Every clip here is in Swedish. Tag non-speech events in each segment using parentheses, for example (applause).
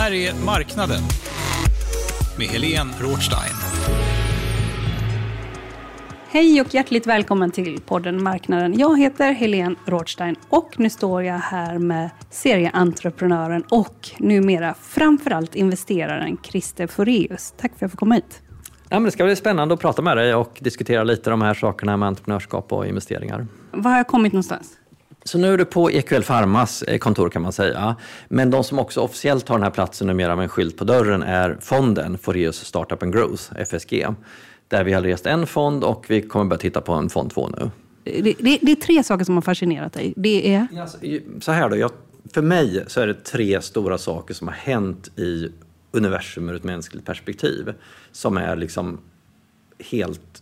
Här är Marknaden med Helene Rothstein. Hej och hjärtligt välkommen till podden Marknaden. Jag heter Helene Rothstein och nu står jag här med serieentreprenören och numera framförallt investeraren Christer Foreus. Tack för att jag får komma hit. Ja, men det ska bli spännande att prata med dig och diskutera lite de här sakerna med entreprenörskap och investeringar. Var har jag kommit någonstans? Så nu är du på EQL Pharmas eh, kontor kan man säga. Men de som också officiellt har den här platsen numera med en skylt på dörren är fonden Foreus Startup and Growth, FSG. Där vi har rest en fond och vi kommer börja titta på en fond två nu. Det, det, det är tre saker som har fascinerat dig. Det är... Så här då, jag, för mig så är det tre stora saker som har hänt i universum ur ett mänskligt perspektiv. Som är liksom helt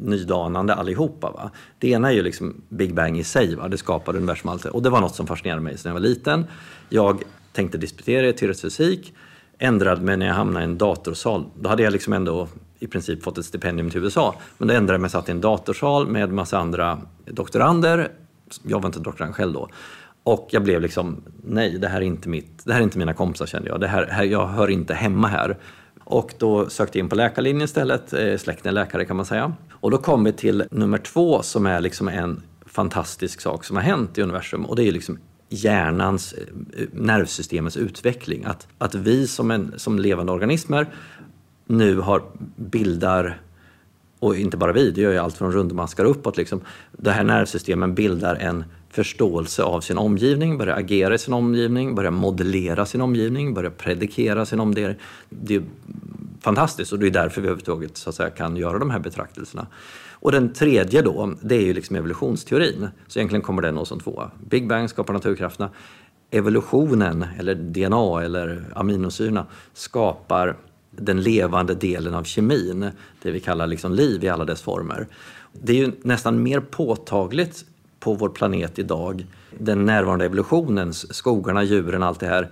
nydanande allihopa. Va? Det ena är ju liksom Big Bang i sig, va? det skapade universum allt. Och det var något som fascinerade mig sedan jag var liten. Jag tänkte disputera i teoretisk fysik, ändrade mig när jag hamnade i en datorsal. Då hade jag liksom ändå i princip fått ett stipendium till USA. Men då ändrade jag mig, satt i en datorsal med massa andra doktorander. Jag var inte doktorand själv då. Och jag blev liksom, nej, det här är inte, mitt, det här är inte mina kompisar kände jag. Det här, här, jag hör inte hemma här. Och då sökte jag in på läkarlinjen istället, eh, släkten är läkare kan man säga. Och då kom vi till nummer två som är liksom en fantastisk sak som har hänt i universum och det är liksom hjärnans, eh, nervsystemets utveckling. Att, att vi som, en, som levande organismer nu har, bildar, och inte bara vi, det gör ju allt från rundmaskar uppåt, liksom, det här nervsystemen bildar en förståelse av sin omgivning, börja agera i sin omgivning, börja modellera sin omgivning, börja predikera sin omgivning. Det är fantastiskt och det är därför vi överhuvudtaget så att säga, kan göra de här betraktelserna. Och den tredje då, det är ju liksom evolutionsteorin. Så egentligen kommer den som tvåa. Big Bang skapar naturkrafterna. Evolutionen, eller DNA eller aminosyrorna, skapar den levande delen av kemin, det vi kallar liksom liv i alla dess former. Det är ju nästan mer påtagligt på vår planet idag, den närvarande evolutionen, skogarna, djuren, allt det här,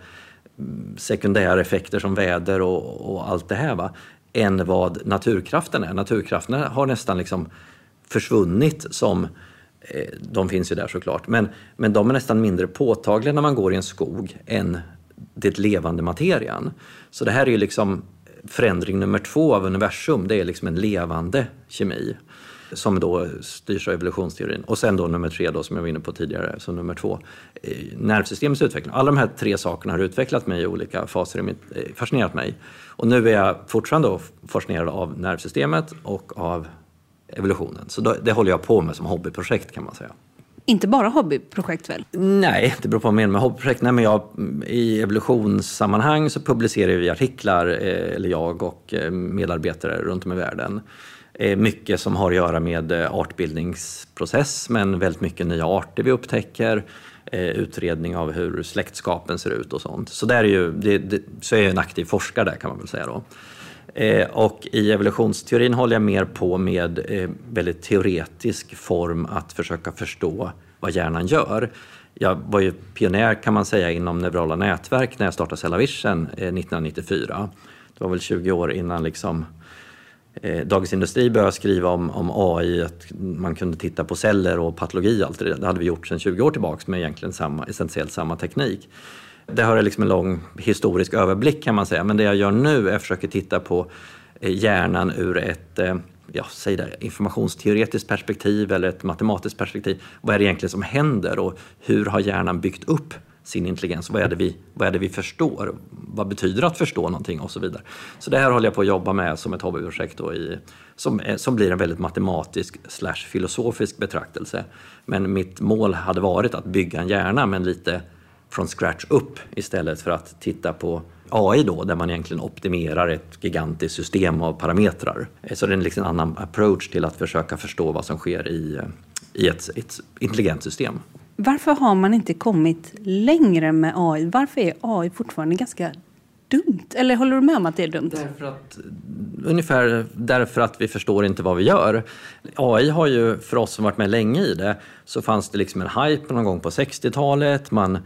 mm, sekundära effekter som väder och, och allt det här, va? än vad naturkraften är. Naturkrafterna har nästan liksom försvunnit som eh, de finns ju där såklart, men, men de är nästan mindre påtagliga när man går i en skog än det levande materian. Så det här är ju liksom förändring nummer två av universum, det är liksom en levande kemi som då styrs av evolutionsteorin. Och sen då nummer tre då, som jag var inne på tidigare, så nummer två, eh, nervsystemets utveckling. Alla de här tre sakerna har utvecklat mig i olika faser, i mitt, eh, fascinerat mig. Och nu är jag fortfarande fascinerad av nervsystemet och av evolutionen. Så då, det håller jag på med som hobbyprojekt kan man säga. Inte bara hobbyprojekt väl? Nej, det beror på vad man menar med hobbyprojekt. Nej, men jag, I evolutionssammanhang så publicerar vi artiklar, eh, eller jag och medarbetare runt om i världen. Eh, mycket som har att göra med eh, artbildningsprocess, men väldigt mycket nya arter vi upptäcker. Eh, utredning av hur släktskapen ser ut och sånt. Så, där är ju, det, det, så är jag en aktiv forskare där kan man väl säga då. Och i evolutionsteorin håller jag mer på med väldigt teoretisk form att försöka förstå vad hjärnan gör. Jag var ju pionjär kan man säga inom neurala nätverk när jag startade Cellavision 1994. Det var väl 20 år innan liksom Eh, Dagens Industri började skriva om, om AI, att man kunde titta på celler och patologi och allt det Det hade vi gjort sedan 20 år tillbaka med egentligen samma, essentiellt samma teknik. Det har liksom en lång historisk överblick kan man säga, men det jag gör nu är att försöka titta på eh, hjärnan ur ett eh, ja, säg det, informationsteoretiskt perspektiv eller ett matematiskt perspektiv. Vad är det egentligen som händer och hur har hjärnan byggt upp sin intelligens. Vad är, det vi, vad är det vi förstår? Vad betyder att förstå någonting och så vidare. Så det här håller jag på att jobba med som ett hobbyprojekt då i, som, eh, som blir en väldigt matematisk slash filosofisk betraktelse. Men mitt mål hade varit att bygga en hjärna men lite från scratch upp istället för att titta på AI då, där man egentligen optimerar ett gigantiskt system av parametrar. Eh, så det är liksom en annan approach till att försöka förstå vad som sker i, eh, i ett, ett intelligent system. Varför har man inte kommit längre med AI? Varför är AI fortfarande ganska dumt? Eller håller du med om att det är dumt? Därför att, ungefär därför att vi förstår inte vad vi gör. AI har ju, för oss som varit med länge i det, så fanns det liksom en hype någon gång på 60-talet. Man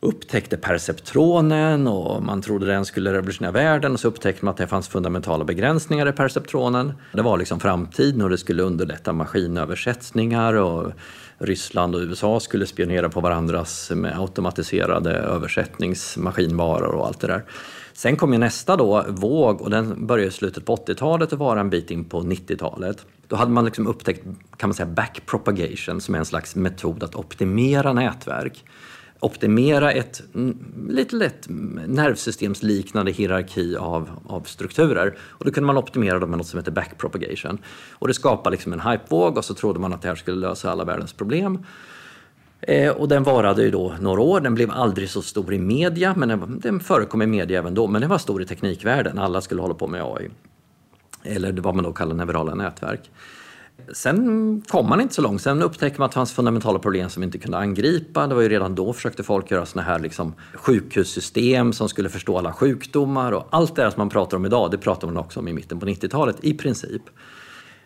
upptäckte perceptronen och man trodde den skulle revolutionera världen och så upptäckte man att det fanns fundamentala begränsningar i perceptronen. Det var liksom framtiden och det skulle underlätta maskinöversättningar och Ryssland och USA skulle spionera på varandras med automatiserade översättningsmaskinvaror och allt det där. Sen kom ju nästa då, våg och den började i slutet på 80-talet och vara en bit in på 90-talet. Då hade man liksom upptäckt kan man säga backpropagation som är en slags metod att optimera nätverk optimera ett lite lätt nervsystemsliknande hierarki av, av strukturer. Och då kunde man optimera dem med något som heter backpropagation. Och det skapade liksom en hypevåg och så trodde man att det här skulle lösa alla världens problem. Eh, och den varade ju då några år, den blev aldrig så stor i media, men den, den förekom i media även då, men den var stor i teknikvärlden, alla skulle hålla på med AI. Eller vad man då kallar neurala nätverk. Sen kom man inte så långt. Sen upptäckte man att det fanns fundamentala problem som vi inte kunde angripa. Det var ju redan då försökte folk göra såna här liksom sjukhussystem som skulle förstå alla sjukdomar och allt det som man pratar om idag, det pratar man också om i mitten på 90-talet i princip.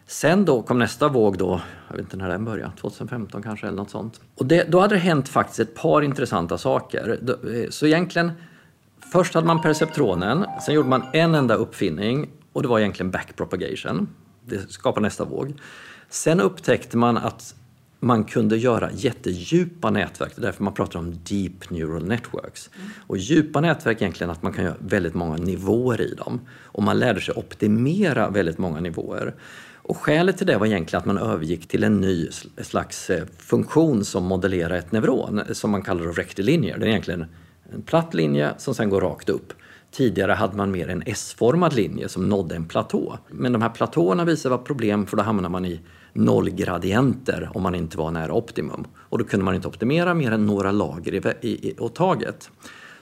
Sen då kom nästa våg då, jag vet inte när den började, 2015 kanske eller något sånt. Och det, då hade det hänt faktiskt ett par intressanta saker. Eh, så egentligen, först hade man perceptronen, sen gjorde man en enda uppfinning och det var egentligen backpropagation det skapar nästa våg. Sen upptäckte man att man kunde göra jättedjupa nätverk. Det är därför man pratar om deep neural networks. Mm. Och djupa nätverk är egentligen att man kan göra väldigt många nivåer i dem. Och man lärde sig optimera väldigt många nivåer. Och skälet till det var egentligen att man övergick till en ny slags eh, funktion som modellerar ett neuron, som man kallar rectilinear. Det är egentligen en platt linje som sen går rakt upp. Tidigare hade man mer en S-formad linje som nådde en platå. Men de här platåerna visade vara problem för då hamnar man i nollgradienter om man inte var nära optimum. Och då kunde man inte optimera mer än några lager i, i, i åt taget.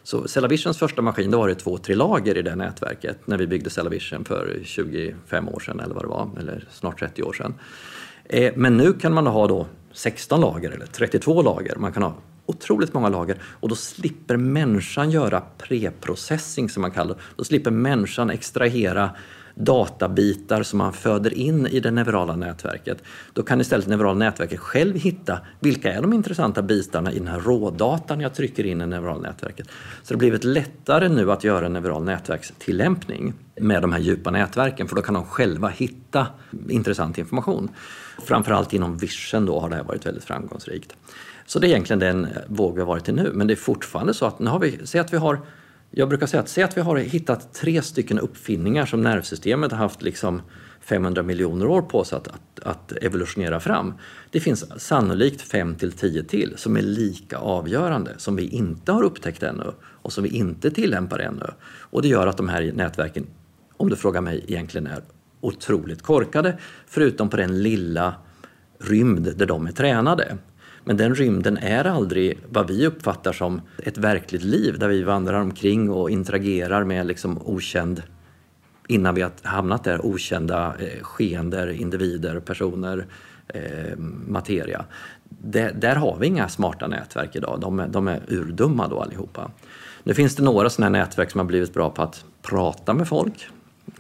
Så Cellavisions första maskin, då var det två, tre lager i det nätverket när vi byggde Cellavision för 25 år sedan eller vad det var, eller snart 30 år sedan. Eh, men nu kan man ha då 16 lager eller 32 lager. Man kan ha otroligt många lager och då slipper människan göra preprocessing som man kallar det. Då slipper människan extrahera databitar som man föder in i det neurala nätverket. Då kan istället neurala nätverket själv hitta vilka är de intressanta bitarna i den här rådatan jag trycker in i neurala nätverket. Så det har blivit lättare nu att göra en neural nätverkstillämpning med de här djupa nätverken för då kan de själva hitta intressant information. Framförallt inom vision då har det här varit väldigt framgångsrikt. Så det är egentligen den eh, våg vi har varit i nu. Men det är fortfarande så att nu har vi, säg att vi har, jag brukar säga att, säg att vi har hittat tre stycken uppfinningar som nervsystemet har haft liksom 500 miljoner år på sig att, att, att evolutionera fram. Det finns sannolikt 5 till 10 till som är lika avgörande, som vi inte har upptäckt ännu och som vi inte tillämpar ännu. Och det gör att de här nätverken, om du frågar mig, egentligen är otroligt korkade, förutom på den lilla rymd där de är tränade. Men den rymden är aldrig vad vi uppfattar som ett verkligt liv där vi vandrar omkring och interagerar med liksom okänd, innan vi har hamnat där, okända eh, skeender, individer, personer, eh, materia. Det, där har vi inga smarta nätverk idag, de är, de är urdumma då allihopa. Nu finns det några sådana här nätverk som har blivit bra på att prata med folk.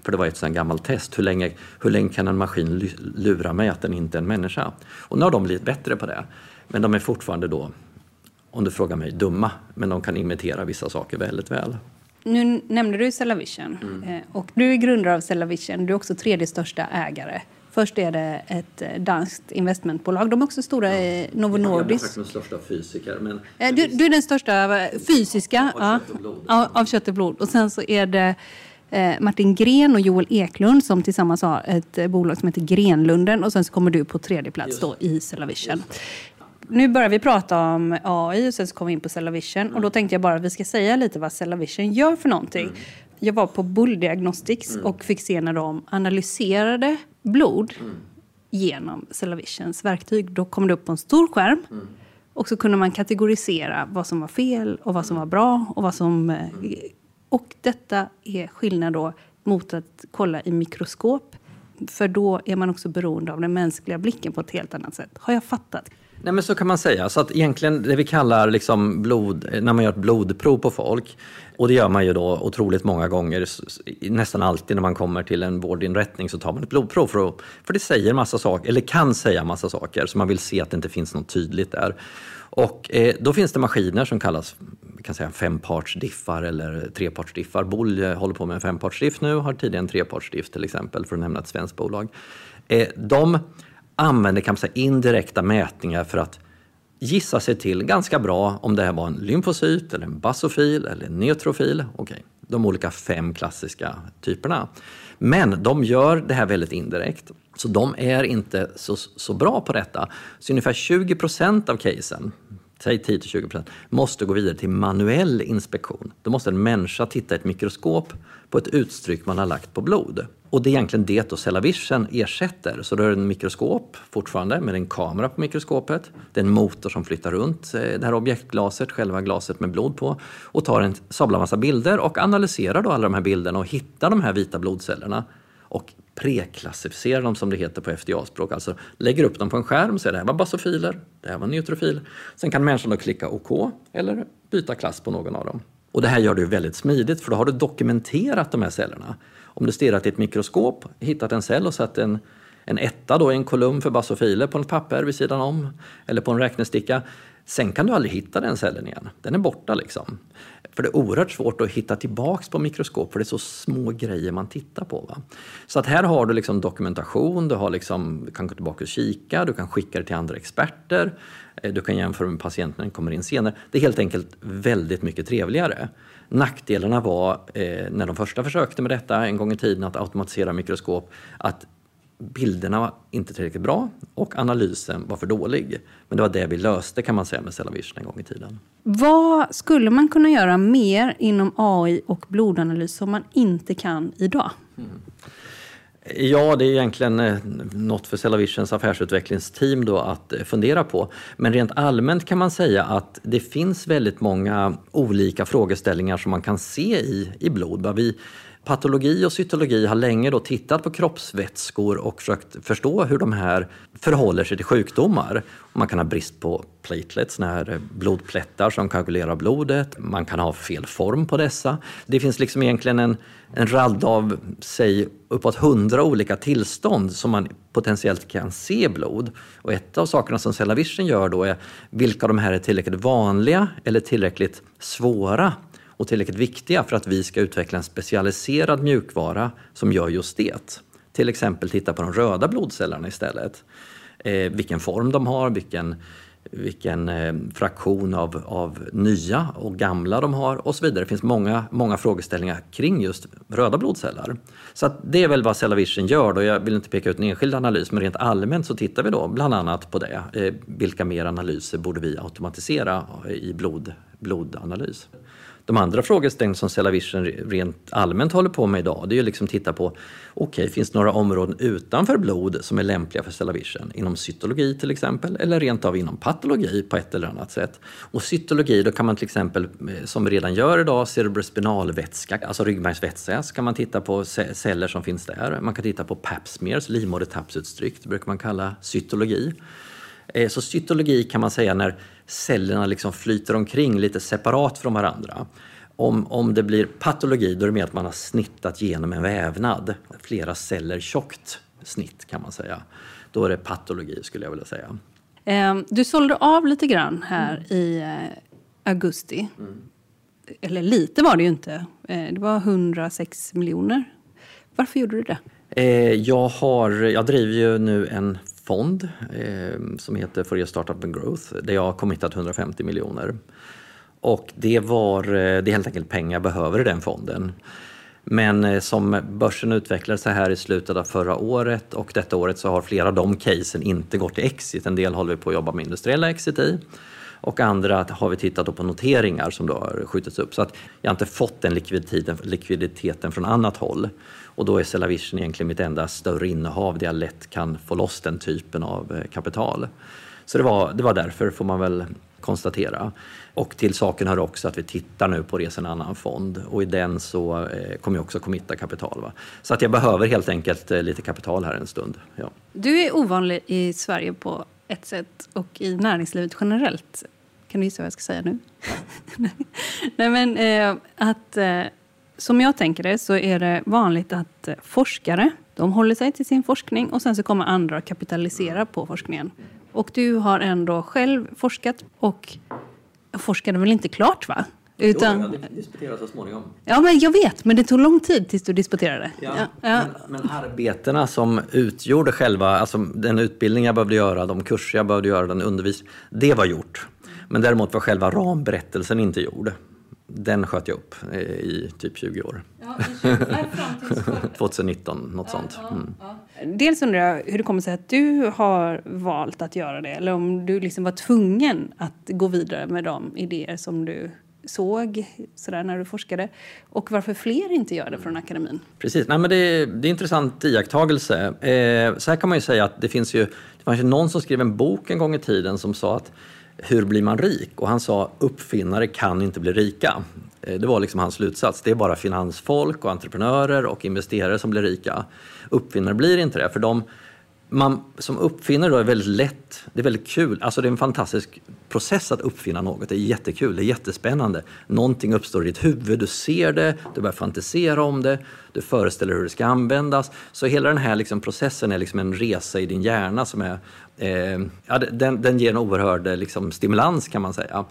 För det var ett sådant gammalt test. Hur länge, hur länge kan en maskin lura mig att den inte är en människa? Och nu har de blivit bättre på det. Men de är fortfarande då, om du frågar mig, dumma. Men de kan imitera vissa saker väldigt väl. Nu nämnde du Cellavision. Mm. Eh, och du är grundare av Cellavision. Du är också tredje största ägare. Först är det ett eh, danskt investmentbolag. De är också stora i Novo Nordisk. Jag är den största fysiker. Men... Eh, du, du, är den största fysiska av, ja, kött och blod. av kött och blod. Och sen så är det Martin Gren och Joel Eklund som tillsammans har ett bolag som heter Grenlunden. Och sen så kommer du på tredje plats då i Cellavision nu börjar vi prata om AI och sen så kommer vi in på Cellavision. Och Mm. då tänkte jag bara att vi ska säga lite vad Cellavision gör för någonting. Mm. Jag var på Bull Diagnostics och fick se när de analyserade blod Mm. genom Cellavisions verktyg. Då kom det upp på en stor skärm. Mm. Och så kunde man kategorisera vad som var fel och vad som var bra. Och, vad som, eh, och detta är skillnad då mot att kolla i mikroskop. För då är man också beroende av den mänskliga blicken på ett helt annat sätt. Har jag fattat? Nej men så kan man säga. Så att egentligen det vi kallar liksom blod, när man gör ett blodprov på folk, och det gör man ju då otroligt många gånger, nästan alltid när man kommer till en vårdinrättning så tar man ett blodprov för, att, för det säger massa saker, eller kan säga massa saker, så man vill se att det inte finns något tydligt där. Och eh, då finns det maskiner som kallas vi kan säga fempartsdiffar eller trepartsdiffar. Boll eh, håller på med en fempartsdiff nu, har tidigare en trepartsdiff till exempel, för att nämna ett svenskt bolag. Eh, de använder kan man säga, indirekta mätningar för att gissa sig till ganska bra om det här var en lymfocyt, eller en basofil eller en neutrofil. Okej, de olika fem klassiska typerna. Men de gör det här väldigt indirekt, så de är inte så, så bra på detta. Så ungefär 20 procent av casen, säg 10-20 procent, måste gå vidare till manuell inspektion. Då måste en människa titta i ett mikroskop på ett utstryck man har lagt på blod. Och det är egentligen det då Cellavision ersätter. Så då är det en mikroskop fortfarande med en kamera på mikroskopet. Det är en motor som flyttar runt eh, det här objektglaset, själva glaset med blod på och tar en sabla massa bilder och analyserar då alla de här bilderna och hittar de här vita blodcellerna och preklassificerar dem som det heter på FDA-språk. Alltså lägger upp dem på en skärm och säger det här var basofiler, det här var neutrofil. Sen kan människan då klicka OK eller byta klass på någon av dem. Och det här gör det ju väldigt smidigt för då har du dokumenterat de här cellerna. Om du stirrat i ett mikroskop, hittat en cell och satt en, en etta då i en kolumn för basofiler på ett papper vid sidan om eller på en räknesticka. Sen kan du aldrig hitta den cellen igen. Den är borta liksom. För det är oerhört svårt att hitta tillbaks på mikroskop för det är så små grejer man tittar på. Va? Så att här har du liksom dokumentation, du, har liksom, du kan gå tillbaka och kika, du kan skicka det till andra experter, du kan jämföra med patienten när den kommer in senare. Det är helt enkelt väldigt mycket trevligare. Nackdelarna var, eh, när de första försökte med detta en gång i tiden, att automatisera mikroskop, att bilderna var inte tillräckligt bra och analysen var för dålig. Men det var det vi löste kan man säga med Cellavision en gång i tiden. Vad skulle man kunna göra mer inom AI och blodanalys som man inte kan idag? Ja, det är egentligen eh, något för Cellavisions affärsutvecklingsteam då att eh, fundera på. Men rent allmänt kan man säga att det finns väldigt många olika frågeställningar som man kan se i, i blod. Vi, patologi och cytologi har länge då tittat på kroppsvätskor och försökt förstå hur de här förhåller sig till sjukdomar. Man kan ha brist på platelets, såna här blodplättar som koagulerar blodet. Man kan ha fel form på dessa. Det finns liksom egentligen en, en rad av, säg, uppåt hundra olika tillstånd som man potentiellt kan se i blod. Och ett av sakerna som Cellavision gör då är vilka av de här är tillräckligt vanliga eller tillräckligt svåra och tillräckligt viktiga för att vi ska utveckla en specialiserad mjukvara som gör just det. Till exempel titta på de röda blodcellerna istället. Eh, vilken form de har, vilken, vilken eh, fraktion av, av nya och gamla de har och så vidare. Det finns många, många frågeställningar kring just röda blodceller. Så att det är väl vad Cellavision gör. Då. Jag vill inte peka ut en enskild analys, men rent allmänt så tittar vi då bland annat på det. Eh, vilka mer analyser borde vi automatisera i blod, blodanalys? De andra frågeställningarna som Cellavision rent allmänt håller på med idag, det är ju liksom titta på, okej, okay, finns det några områden utanför blod som är lämpliga för Cellavision? Inom cytologi till exempel, eller rent av inom patologi på ett eller annat sätt. Och cytologi, då kan man till exempel, eh, som vi redan gör idag, cerebrospinalvätska, alltså ryggmärgsvätska, så kan man titta på celler som finns där. Man kan titta på pap livmodertappsutstryck, det brukar man kalla cytologi. Eh, så cytologi kan man säga när cellerna liksom flyter omkring lite separat från varandra. Om, om det blir patologi då är det mer att man har snittat genom en vävnad. Flera celler tjockt snitt kan man säga. Då är det patologi skulle jag vilja säga. Du sålde av lite grann här mm. i augusti. Mm. Eller lite var det ju inte. Det var 106 miljoner. Varför gjorde du det? Jag, har, jag driver ju nu en fond eh, som heter Fourier Startup and Growth där jag har committat 150 miljoner. Och det, var, eh, det är helt enkelt pengar jag behöver i den fonden. Men eh, som börsen utvecklade sig här i slutet av förra året och detta året så har flera av de casen inte gått till exit. En del håller vi på att jobba med industriella exit i och andra har vi tittat på noteringar som då har skjutits upp. Så att jag har inte fått den likviditeten, likviditeten från annat håll. Och då är Cellavision egentligen mitt enda större innehav där jag lätt kan få loss den typen av eh, kapital. Så det var, det var därför, får man väl konstatera. Och till saken hör också att vi tittar nu på Resa en annan fond och i den så eh, kommer jag också committa kapital. Va? Så att jag behöver helt enkelt eh, lite kapital här en stund. Ja. Du är ovanlig i Sverige på ett sätt och i näringslivet generellt. Kan du gissa vad jag ska säga nu? (laughs) Nej, men eh, att eh, som jag tänker det så är det vanligt att eh, forskare de håller sig till sin forskning och sen så kommer andra att kapitalisera på forskningen. Och du har ändå själv forskat och forskade väl inte klart va? Utan, jo, jag disputerade så småningom. Ja, men jag vet, men det tog lång tid tills du disputerade. Ja, ja, ja. Men, men, arbetena som utgjorde själva, alltså den utbildning jag behövde göra, de kurser jag behövde göra, den undervisning, det var gjort. Men däremot var själva ramberättelsen inte gjord. Den sköt jag upp eh, i typ 20 år. Ja, 2019, (laughs) något sånt. Mm. Dels undrar jag hur det kommer sig att du har valt att göra det eller om du liksom var tvungen att gå vidare med de idéer som du såg sådär när du forskade och varför fler inte gör det från akademin? Precis, Nej, men det, är, det är intressant iakttagelse. Eh, så här kan man ju säga att det finns ju, det fanns ju någon som skrev en bok en gång i tiden som sa att hur blir man rik? Och han sa uppfinnare kan inte bli rika. Eh, det var liksom hans slutsats. Det är bara finansfolk och entreprenörer och investerare som blir rika. Uppfinnare blir inte det, för de man som uppfinnare då är väldigt lätt, det är väldigt kul, alltså det är en fantastisk process att uppfinna något. Det är jättekul, det är jättespännande. Någonting uppstår i ditt huvud, du ser det, du börjar fantisera om det, du föreställer hur det ska användas. Så hela den här liksom processen är liksom en resa i din hjärna som är, eh, ja, den, den ger en oerhörd liksom, stimulans kan man säga.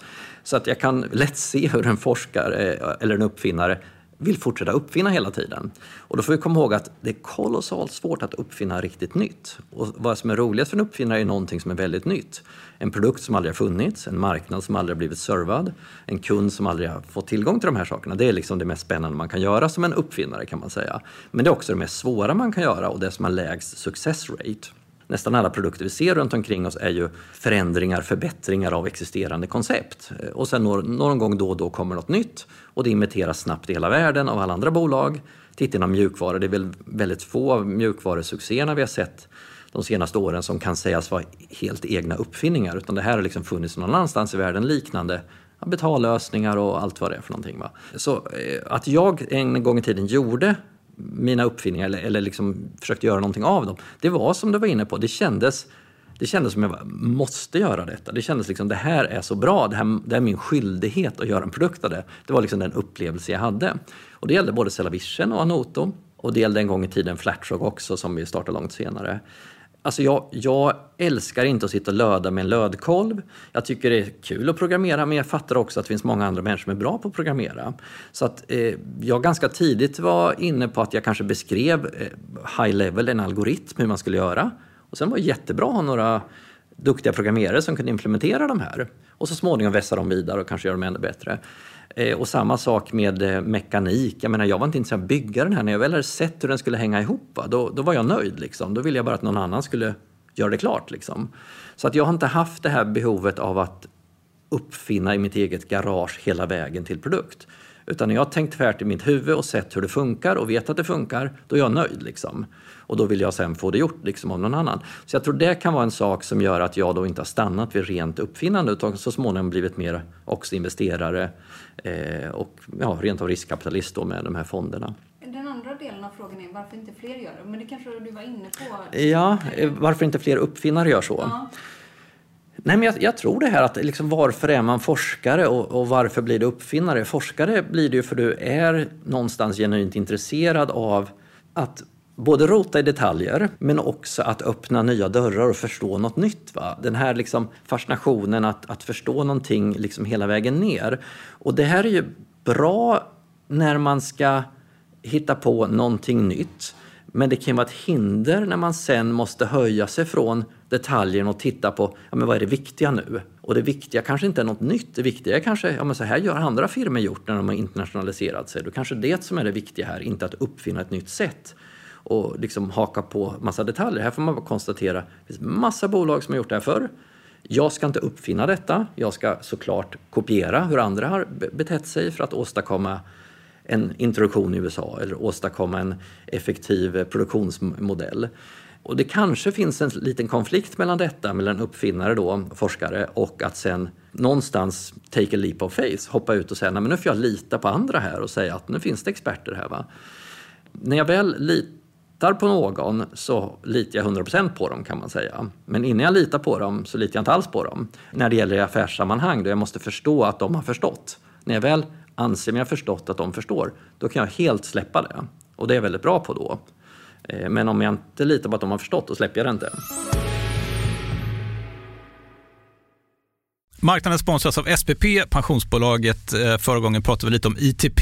Så att jag kan lätt se hur en forskare eh, eller en uppfinnare vill fortsätta uppfinna hela tiden. Och då får vi komma ihåg att det är kolossalt svårt att uppfinna riktigt nytt. Och vad som är roligast för en uppfinnare är någonting som är väldigt nytt. En produkt som aldrig har funnits, en marknad som aldrig har blivit servad, en kund som aldrig har fått tillgång till de här sakerna. Det är liksom det mest spännande man kan göra som en uppfinnare kan man säga. Men det är också det mest svåra man kan göra och det som har lägst success rate nästan alla produkter vi ser runt omkring oss är ju förändringar, förbättringar av existerande koncept. Och sen någon gång då och då kommer något nytt och det imiteras snabbt i hela världen av alla andra bolag. Titta inom mjukvaror, det är väl väldigt få av mjukvarusuccéerna vi har sett de senaste åren som kan sägas vara helt egna uppfinningar utan det här har liksom funnits någon annanstans i världen liknande betallösningar och allt vad det är för någonting. Va? Så eh, att jag en gång i tiden gjorde mina uppfinningar eller, eller liksom försökte göra någonting av dem. Det var som du var inne på, det kändes, det kändes som jag måste göra detta. Det kändes liksom det här är så bra, det, här, det är min skyldighet att göra en produkt av det. Det var liksom den upplevelse jag hade. Och det gällde både Cellavision och Anoto. Och det gällde en gång i tiden Flatrock också som vi startade långt senare. Alltså jag, jag, älskar inte att sitta och löda med en lödkolv. Jag tycker det är kul att programmera men jag fattar också att det finns många andra människor som är bra på att programmera. Så att eh, jag ganska tidigt var inne på att jag kanske beskrev eh, high level, en algoritm, hur man skulle göra. Och sen var det jättebra att ha några duktiga programmerare som kunde implementera de här. Och så småningom vässa dem vidare och kanske göra dem ännu bättre. Eh, och samma sak med eh, mekanik. Jag menar, jag var inte intresserad av att bygga den här. När jag väl hade sett hur den skulle hänga ihop, då, då var jag nöjd. Liksom. Då ville jag bara att någon annan skulle göra det klart. Liksom. Så att jag har inte haft det här behovet av att uppfinna i mitt eget garage hela vägen till produkt. Utan när jag har tänkt färdigt i mitt huvud och sett hur det funkar och vet att det funkar, då är jag nöjd. Liksom. Och då vill jag sen få det gjort liksom, av någon annan. Så jag tror det kan vara en sak som gör att jag då inte har stannat vid rent uppfinnande utan så småningom blivit mer också investerare eh, och ja, rent av riskkapitalist då med de här fonderna. Den andra delen av frågan är varför inte fler gör det? Men det kanske du var inne på? Ja, eh, varför inte fler uppfinnare gör så? Ja. Nej, men jag, jag, tror det här att liksom, varför är man forskare och, och, varför blir du uppfinnare? Forskare blir ju för du är någonstans genuint intresserad av att både rota i detaljer men också att öppna nya dörrar och förstå något nytt. Va? Den här liksom fascinationen att, att förstå någonting liksom hela vägen ner. Och det här är ju bra när man ska hitta på någonting nytt. Men det kan vara ett hinder när man sen måste höja sig från detaljen och titta på ja, men vad är det viktiga nu. Och det viktiga kanske inte är något nytt. Det viktiga är kanske ja, men så här gör andra firmor gjort när de har internationaliserat sig. Då kanske det som är det viktiga här, inte att uppfinna ett nytt sätt och liksom haka på massa detaljer. Här får man bara konstatera att det finns massa bolag som har gjort det här förr. Jag ska inte uppfinna detta. Jag ska såklart kopiera hur andra har betett sig för att åstadkomma en introduktion i USA eller åstadkomma en effektiv produktionsmodell. Och det kanske finns en liten konflikt mellan detta, mellan uppfinnare då, forskare, och att sen någonstans take a leap of faith, hoppa ut och säga nej men nu får jag lita på andra här och säga att nu finns det experter här. Va? När jag väl litar på någon så litar jag 100% på dem kan man säga. Men innan jag litar på dem så litar jag inte alls på dem. När det gäller i affärssammanhang då jag måste förstå att de har förstått. När jag väl anser mig ha förstått att de förstår, då kan jag helt släppa det. Och det är jag väldigt bra på då. Eh, men om jag inte litar på att de har förstått, då släpper jag det inte. Marknaden sponsras av SPP, pensionsbolaget. Eh, förra gången pratade vi lite om ITP.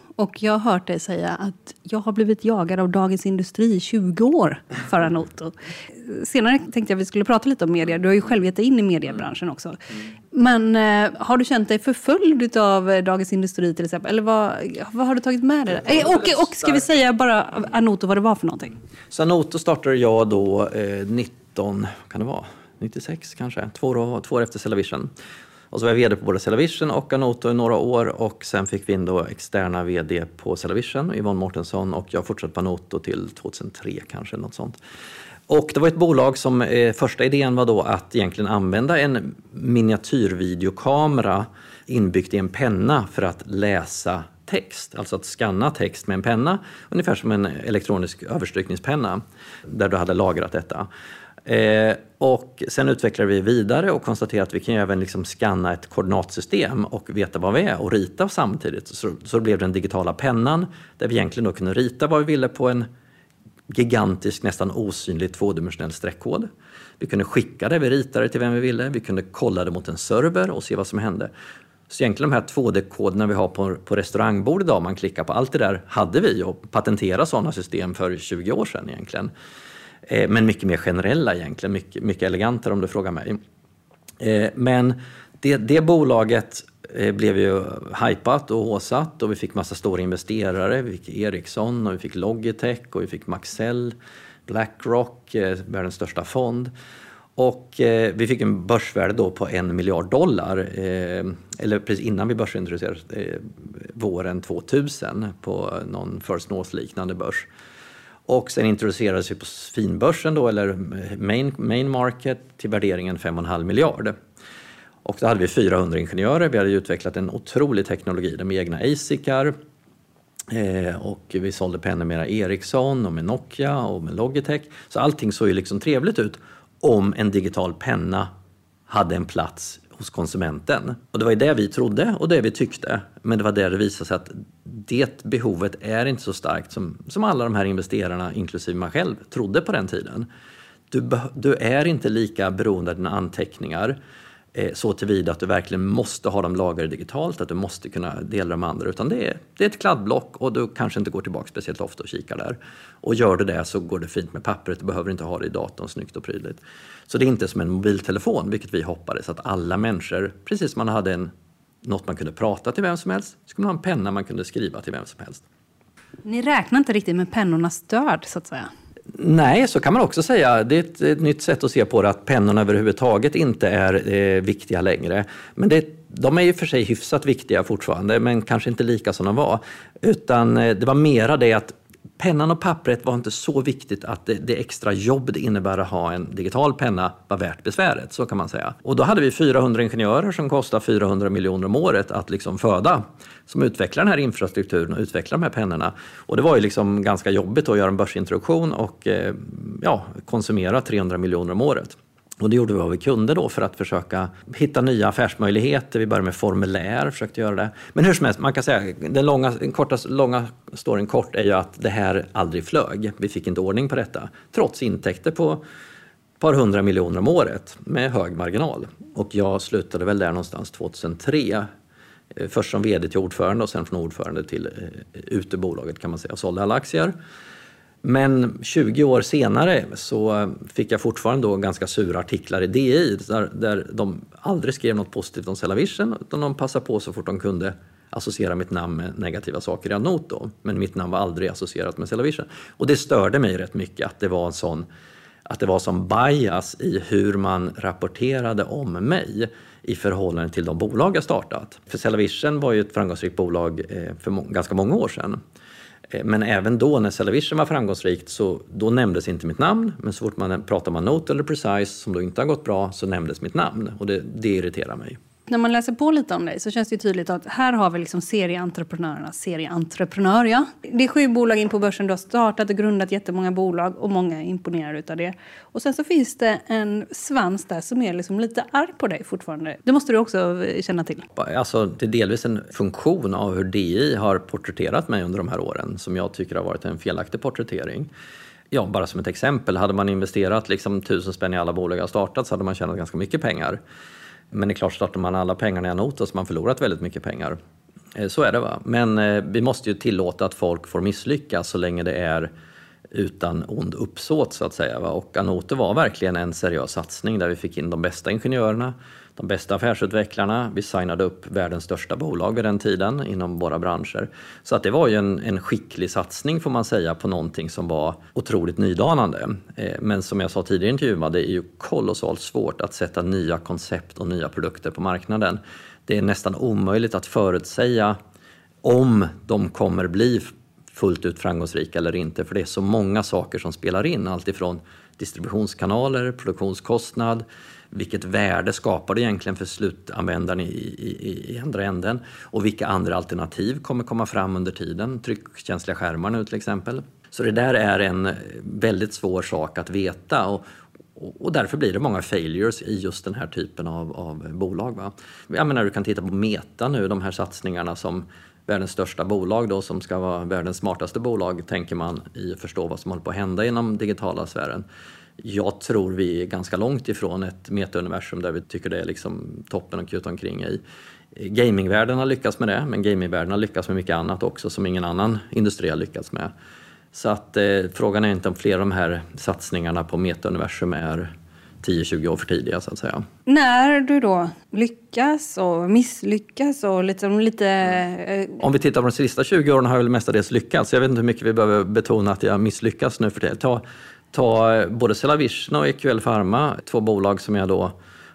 och jag har hört dig säga att jag har blivit jagad av Dagens Industri i 20 år för Anoto. (laughs) Senare tänkte jag att vi skulle prata lite om media. Du har ju själv gett dig in i mediebranschen också. Men eh, har du känt dig förföljd av Dagens Industri till exempel? Eller vad, vad har du tagit med dig? Eh, och, och ska vi säga bara Anoto vad det var för någonting? Så Anoto startade jag då eh, 19, kan det vara? 96 kanske, två år, två år efter Cellavision. Och så var jag VD på både Cellavision och Anoto i några år och sen fick vi in då externa VD på Cellavision, Yvonne Mårtensson och jag fortsatte på Anoto till 2003 kanske, något sånt. Och det var ett bolag som eh, första idén var då att egentligen använda en miniatyrvideokamera inbyggt i en penna för att läsa text, alltså att skanna text med en penna, ungefär som en elektronisk överstrykningspenna, där du hade lagrat detta. Eh, och sen utvecklade vi vidare och konstaterade att vi kan även liksom skanna ett koordinatsystem och veta vad vi är och rita samtidigt. Så, så blev den digitala pennan där vi egentligen då kunde rita vad vi ville på en gigantisk, nästan osynlig tvådimensionell streckkod. Vi kunde skicka det vi ritade till vem vi ville, vi kunde kolla det mot en server och se vad som hände. Så egentligen de här 2D-koderna vi har på, på restaurangbord idag, man klickar på allt det där, hade vi och patenterade sådana system för 20 år sedan egentligen. Eh, men mycket mer generella egentligen, mycket, mycket elegantare om du frågar mig. Eh, men Det, det bolaget eh, blev ju hypat och håsat och vi fick massa stora investerare. Vi fick Ericsson och vi fick Logitech och vi fick Maxell, Blackrock, världens största fond. Och eh, vi fick en börsvärde då på en miljard dollar, eh, eller precis innan vi börsintroducerades, eh, våren 2000 på någon First North-liknande börs. Och sen introducerades vi på finbörsen då, eller main, main market, till värderingen 5,5 miljard. Och då hade vi 400 ingenjörer, vi hade utvecklat en otrolig teknologi, med egna ASICar, eh, och vi sålde pennor med Ericsson och med Nokia och med Logitech. Så allting såg ju liksom trevligt ut om en digital penna hade en plats hos konsumenten. Och det var ju det vi trodde och det vi tyckte. Men det var där det visade sig att det behovet är inte så starkt som, som alla de här investerarna, inklusive mig själv, trodde på den tiden. Du, du är inte lika beroende av dina anteckningar Eh, så tillvida att du verkligen måste ha dem lagrade digitalt, att du måste kunna dela dem med andra. Utan det är, det är ett kladdblock och du kanske inte går tillbaka speciellt ofta och kikar där. Och gör du det så går det fint med pappret, du behöver inte ha det i datorn snyggt och prydligt. Så det är inte som en mobiltelefon, vilket vi hoppades att alla människor, precis som man hade en, något man kunde prata till vem som helst, skulle man ha en penna man kunde skriva till vem som helst. Ni räknar inte riktigt med pennornas död, så att säga? Nej, så kan man också säga. Det är ett, ett, nytt sätt att se på det, att pennorna överhuvudtaget inte är eh, viktiga längre. Men det, de är ju för sig hyfsat viktiga fortfarande, men kanske inte lika som de var. Utan eh, det var mera det att pennan och pappret var inte så viktigt att det, det, extra jobb det innebär att ha en digital penna var värt besväret, så kan man säga. Och då hade vi 400 ingenjörer som kostar 400 miljoner om året att liksom föda, som utvecklar den här infrastrukturen och utvecklar de här pennorna. Och det var ju liksom ganska jobbigt att göra en börsintroduktion och eh, ja, konsumera 300 miljoner om året. Och det gjorde vi vad vi kunde då för att försöka hitta nya affärsmöjligheter. Vi började med formulär, försökte göra det. Men hur som helst, man kan säga, den långa, den korta, långa storyn kort är ju att det här aldrig flög. Vi fick inte ordning på detta, trots intäkter på ett par hundra miljoner om året med hög marginal. Och jag slutade väl där någonstans 2003. Eh, först som vd till ordförande och sen från ordförande till eh, ute ut ur bolaget kan man säga. och sålde alla aktier. Men 20 år senare så fick jag fortfarande då ganska sura artiklar i DI där, där de aldrig skrev något positivt om Cellavision utan de passade på så fort de kunde associera mitt namn med negativa saker i Anot då. Men mitt namn var aldrig associerat med Cellavision. Och det störde mig rätt mycket att det var en sån att det var som bias i hur man rapporterade om mig i förhållande till de bolag jag startat. För Cellavision var ju ett framgångsrikt bolag eh, för ganska många år sedan. Eh, men även då när Cellavision var framgångsrikt så då nämndes inte mitt namn. Men så fort man pratar om Note eller Precise som då inte har gått bra så nämndes mitt namn och det, det irriterar mig när man läser på lite om dig så känns det tydligt att här har vi liksom serieentreprenörerna, serieentreprenör ja. Det är sju bolag in på börsen, du har startat och grundat jättemånga bolag och många är imponerade av det. Och sen så finns det en svans där som är liksom lite arg på dig fortfarande. Det måste du också känna till. Alltså, det är delvis en funktion av hur DI har porträtterat mig under de här åren som jag tycker har varit en felaktig porträttering. Ja, bara som ett exempel, hade man investerat liksom tusen spänn i alla bolag jag startat så hade man tjänat ganska mycket pengar. Men det är klart, startar man alla pengarna i Anoto så har man förlorat väldigt mycket pengar. Eh, så är det va. Men eh, vi måste ju tillåta att folk får misslyckas så länge det är utan ond uppsåt så att säga. Va? Och Anoto var verkligen en seriös satsning där vi fick in de bästa ingenjörerna, de bästa affärsutvecklarna. Vi signade upp världens största bolag vid den tiden inom våra branscher. Så att det var ju en, en skicklig satsning får man säga på någonting som var otroligt nydanande. Eh, men som jag sa tidigare i intervjun, det är ju kolossalt svårt att sätta nya koncept och nya produkter på marknaden. Det är nästan omöjligt att förutsäga om de kommer bli fullt ut framgångsrika eller inte, för det är så många saker som spelar in. Alltifrån distributionskanaler, produktionskostnad, vilket värde skapar det egentligen för slutanvändaren i, i, i andra änden och vilka andra alternativ kommer komma fram under tiden, tryckkänsliga skärmar nu till exempel. Så det där är en väldigt svår sak att veta och, och därför blir det många failures i just den här typen av, av bolag. Va? Jag menar, du kan titta på Meta nu, de här satsningarna som världens största bolag då som ska vara världens smartaste bolag tänker man i att förstå vad som håller på att hända inom digitala sfären. Jag tror vi är ganska långt ifrån ett metauniversum där vi tycker det är liksom toppen att kuta omkring i. Gamingvärlden har lyckats med det, men gamingvärlden har lyckats med mycket annat också som ingen annan industri har lyckats med. Så att eh, frågan är inte om fler av de här satsningarna på metauniversum är 10-20 år för tidiga så att säga. När du då lyckas och misslyckas och liksom lite... Eh... Om vi tittar på de sista 20 åren har jag väl mestadels lyckats. Jag vet inte hur mycket vi behöver betona att jag misslyckas nu för det. Ta, ta både Cellavision och EQL Pharma, två bolag som jag då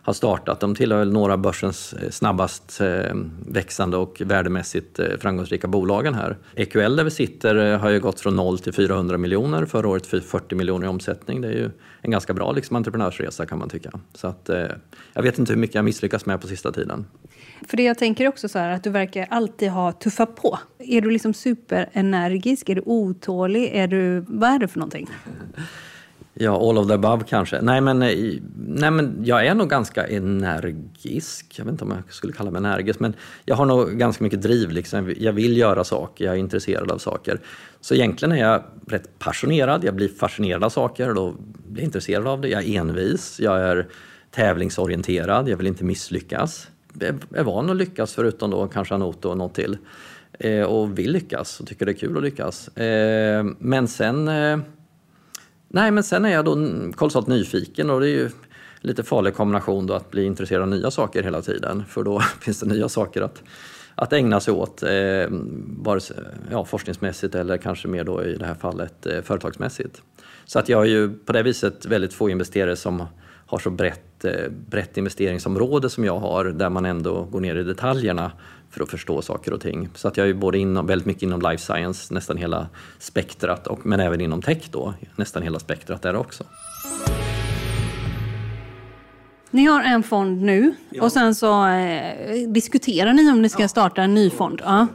har startat. De tillhör några av börsens eh, snabbast eh, växande och värdemässigt eh, framgångsrika bolagen här. EQL där vi sitter har ju gått från 0 till 400 miljoner, förra året 40 miljoner i omsättning. Det är ju en ganska bra liksom, entreprenörsresa kan man tycka. Så att, jag vet inte hur mycket jag misslyckas med på sista tiden. För det jag tänker också så här att du verkar alltid ha tuffa på. Är du liksom superenergisk? Är du otålig? Är du, vad är det för någonting? (laughs) Ja, all of the above kanske. Nej men, eh, nej men jag är nog ganska energisk. Jag vet inte om jag skulle kalla mig energisk, men jag har nog ganska mycket driv. Liksom. Jag vill göra saker, jag är intresserad av saker. Så egentligen är jag rätt passionerad. Jag blir fascinerad av saker och då blir jag intresserad av det. Jag är envis, jag är tävlingsorienterad, jag vill inte misslyckas. Jag är van att lyckas förutom då kanske Anoto och något till. Eh, och vill lyckas och tycker det är kul att lyckas. Eh, men sen eh, Nej, men sen är jag då kolossalt nyfiken och det är ju lite farlig kombination då att bli intresserad av nya saker hela tiden. För då (laughs) finns det nya saker att, att ägna sig åt, eh, vare sig, ja, forskningsmässigt eller kanske mer då i det här fallet eh, företagsmässigt. Så att jag har ju på det viset väldigt få investerare som har så brett, eh, brett investeringsområde som jag har, där man ändå går ner i detaljerna för att förstå saker och ting. Så att jag är både inom, väldigt mycket inom life science, nästan hela spektrat, och, men även inom tech då, nästan hela spektrat där också. Ni har en fond nu ja. och sen så eh, diskuterar ni om ni ska starta en ny fond. Ja.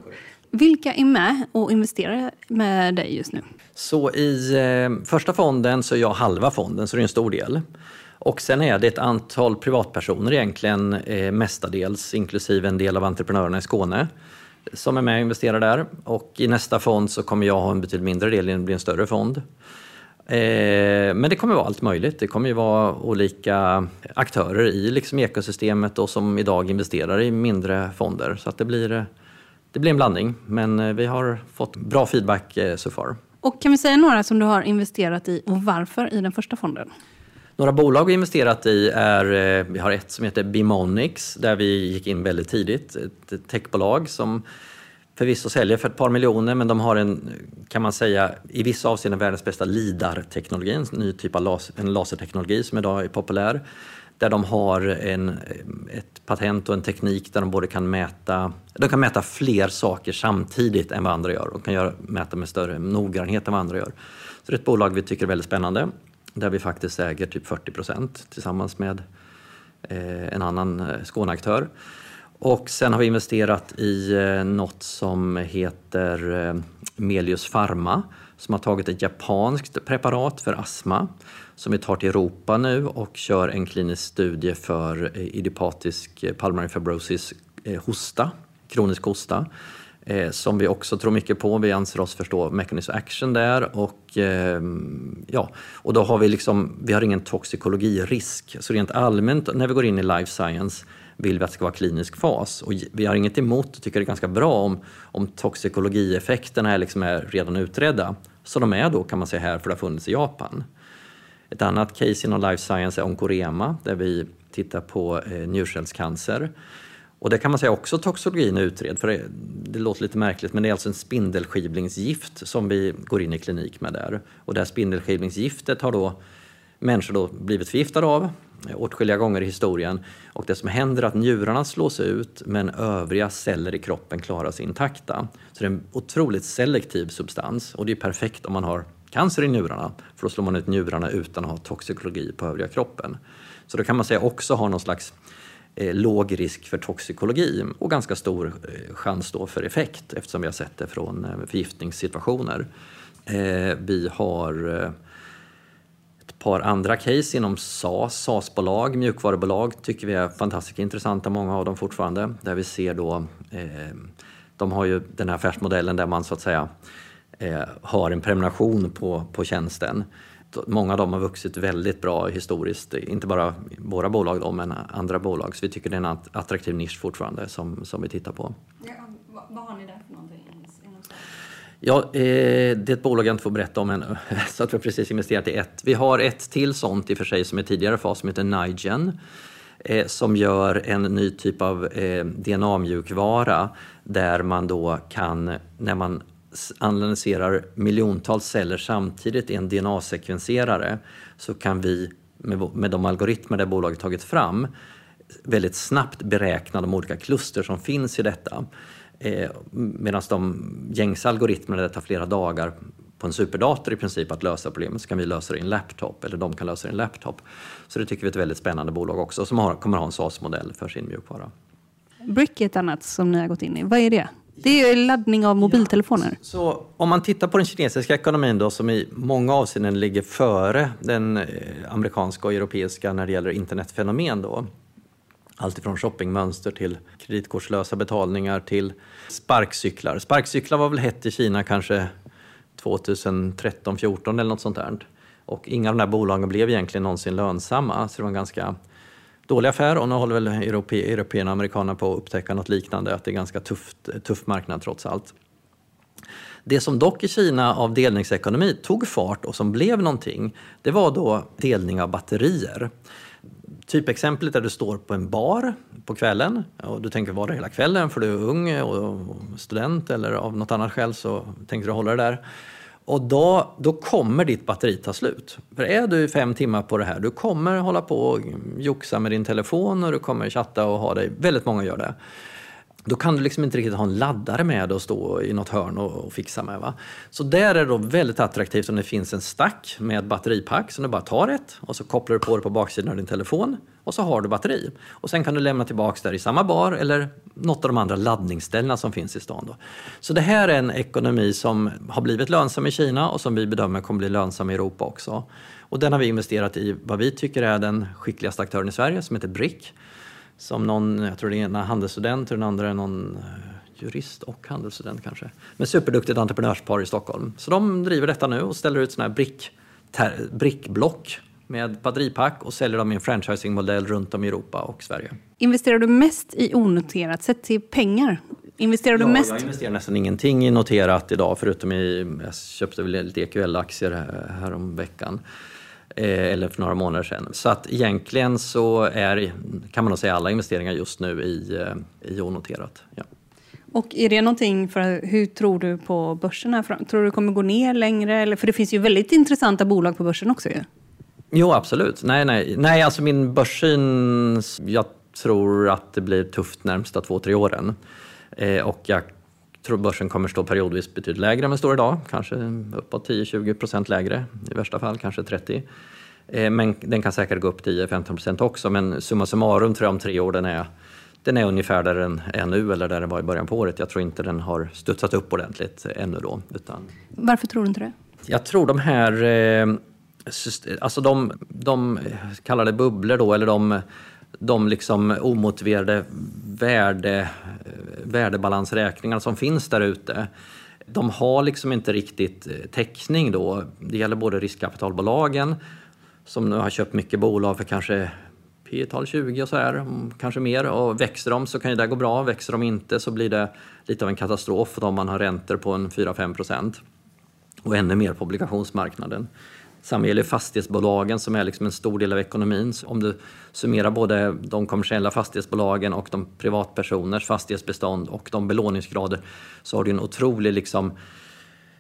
Vilka är med och investerar med dig just nu? Så i eh, första fonden så är jag halva fonden, så det är en stor del. Och sen är det ett antal privatpersoner egentligen, eh, mestadels, inklusive en del av entreprenörerna i Skåne, som är med och investerar där. Och i nästa fond så kommer jag ha en betydligt mindre del, det blir en större fond. Eh, men det kommer vara allt möjligt. Det kommer ju vara olika aktörer i liksom ekosystemet och som idag investerar i mindre fonder. Så att det, blir, eh, det blir en blandning. Men eh, vi har fått bra feedback eh, so far. Och kan vi säga några som du har investerat i och varför i den första fonden? Några bolag vi investerat i är, eh, vi har ett som heter Bimonix där vi gick in väldigt tidigt. Ett techbolag som förvisso säljer för ett par miljoner men de har en, kan man säga, i vissa avseenden världens bästa LIDAR-teknologi, en ny typ av laser, en laserteknologi som idag är populär. Där de har en, ett patent och en teknik där de både kan mäta, de kan mäta fler saker samtidigt än vad andra gör. De kan göra, mäta med större noggrannhet än vad andra gör. Så det är ett bolag vi tycker är väldigt spännande där vi faktiskt äger typ 40 procent tillsammans med eh, en annan eh, Skåneaktör. Och sen har vi investerat i eh, något som heter eh, Melius Pharma som har tagit ett japanskt preparat för astma som vi tar till Europa nu och kör en klinisk studie för eh, idiopatisk pulmonary fibrosis hosta, kronisk hosta eh, som vi också tror mycket på. Vi anser oss förstå mechanism action där och, eh, ja, och då har vi liksom, vi har ingen toxikologirisk. Så rent allmänt när vi går in i life science vill vi att det ska vara klinisk fas. Och vi har inget emot och tycker det är ganska bra om, om toxikologieffekterna är, liksom är redan utredda. Så de är då kan man säga här för det har funnits i Japan. Ett annat case inom life science är Onkorema där vi tittar på eh, njurcellscancer. Och det kan man säga också toxologin är utredd, för det, det, låter lite märkligt, men det är alltså en spindelskivlingsgift som vi går in i klinik med där. Och det här spindelskivlingsgiftet har då människor då blivit förgiftade av åtskilliga gånger i historien. Och det som händer är att njurarna slås ut men övriga celler i kroppen klarar sig intakta. Så det är en otroligt selektiv substans och det är perfekt om man har cancer i njurarna för då slår man ut njurarna utan att ha toxikologi på övriga kroppen. Så då kan man säga också ha någon slags eh, låg risk för toxikologi och ganska stor eh, chans då för effekt eftersom vi har sett det från eh, förgiftningssituationer. Eh, vi har ett par andra case inom SAS, SAS-bolag, mjukvarubolag tycker vi är fantastiskt intressanta, många av dem fortfarande, där vi ser då, eh, de har ju den här affärsmodellen där man så att säga har en prenumeration på, på tjänsten många av dem har vuxit väldigt bra historiskt. Inte bara våra bolag då, men andra bolag. Så vi tycker det är en attraktiv nisch fortfarande som, som vi tittar på. Ja, vad har ni där för någonting? Ja, eh, det är ett bolag jag inte får berätta om ännu. (laughs) Så att vi har precis investerat i ett. Vi har ett till sånt i och för sig som är tidigare fas som heter Nigen. Eh, som gör en ny typ av eh, DNA-mjukvara där man då kan, när man analyserar miljontals celler samtidigt i en DNA-sekvenserare så kan vi med, de algoritmer det bolaget tagit fram väldigt snabbt beräkna de olika kluster som finns i detta. Eh, Medan de gängse algoritmerna, det tar flera dagar på en superdator i princip att lösa problemet, så kan vi lösa det i en laptop, eller de kan lösa det i en laptop. Så det tycker vi är ett väldigt spännande bolag också, som har, kommer ha en SAS-modell för sin mjukvara. Brick är ett annat som ni har gått in i. Vad är det? Det är laddning av mobiltelefoner. Ja, så om man tittar på den kinesiska ekonomin då, som i många avseenden ligger före den eh, amerikanska och europeiska när det gäller internetfenomen då, Alltifrån shoppingmönster till kreditkortslösa betalningar till sparkcyklar. Sparkcyklar var väl hett i Kina kanske 2013, 14 eller något sånt där. Och inga av de här bolagen blev egentligen någonsin lönsamma, så det var en ganska dålig affär och nu håller väl europe, européerna och amerikanerna på att upptäcka något liknande, att det är en ganska tufft, tuff marknad trots allt. Det som dock i Kina av delningsekonomi tog fart och som blev någonting, det var då delning av batterier. Typexemplet är du står på en bar på kvällen och du tänker vara där hela kvällen för du är ung och student eller av något annat skäl så tänker du hålla dig där. Och då, då kommer ditt batteri ta slut. För är du fem timmar på det här, du kommer hålla på och joxa med din telefon och du kommer chatta och ha dig, väldigt många gör det då kan du liksom inte riktigt ha en laddare med och stå i något hörn och, och fixa med. Va? Så där är det då väldigt attraktivt om det finns en stack med batteripack som du bara tar ett och så kopplar du på det på baksidan av din telefon och så har du batteri. Och sen kan du lämna tillbaka där i samma bar eller något av de andra laddningsställena som finns i stan. Då. Så det här är en ekonomi som har blivit lönsam i Kina och som vi bedömer kommer bli lönsam i Europa också. Och den har vi investerat i vad vi tycker är den skickligaste aktören i Sverige som heter Brick som någon, jag tror det är ena handelsstudent och den andra är någon eh, jurist och handelsstudent kanske. Men superduktigt entreprenörspar i Stockholm. Så de driver detta nu och ställer ut sådana här brick, ter, brickblock med batteripack och säljer dem i en franchisingmodell runt om i Europa och Sverige. Investerar du mest i onoterat sett till pengar? Investerar du ja, mest? Jag investerar nästan ingenting i noterat idag förutom i, jag köpte väl lite EQL-aktier här, om veckan. Eh, eller för några månader sedan. Så att egentligen så är, kan man nog säga alla investeringar just nu i, eh, i onoterat. Ja. Och är det någonting, för hur tror du på börsen här fram? Tror du det kommer gå ner längre? Eller, för det finns ju väldigt intressanta bolag på börsen också ju. Jo, absolut. Nej, nej. nej alltså min börssyn, jag tror att det blir tufft närmsta två, tre åren. Eh, och jag tror börsen kommer stå periodvis betydligt lägre än vad står idag. Kanske uppåt 10-20 procent lägre, i värsta fall kanske 30. Eh, men den kan säkert gå upp 10-15 procent också. Men summa summarum tror jag om tre år den är, den är ungefär där den är nu eller där den var i början på året. Jag tror inte den har studsat upp ordentligt ännu då. Utan... Varför tror du inte det? Jag tror de här, eh, alltså de, de kallar det bubblor då, eller de de liksom omotiverade värde, värdebalansräkningar som finns där ute de har liksom inte riktigt eh, täckning då. Det gäller både riskkapitalbolagen som nu har köpt mycket bolag för kanske P-tal 20 och så här, kanske mer. Och växer de så kan ju det gå bra. Växer de inte så blir det lite av en katastrof om man har räntor på en 4-5 procent. Och ännu mer på obligationsmarknaden. Samma gäller fastighetsbolagen som är liksom en stor del av ekonomin. Så om du summerar både de kommersiella fastighetsbolagen och de privatpersoners fastighetsbestånd och de belåningsgrader så har du en otrolig liksom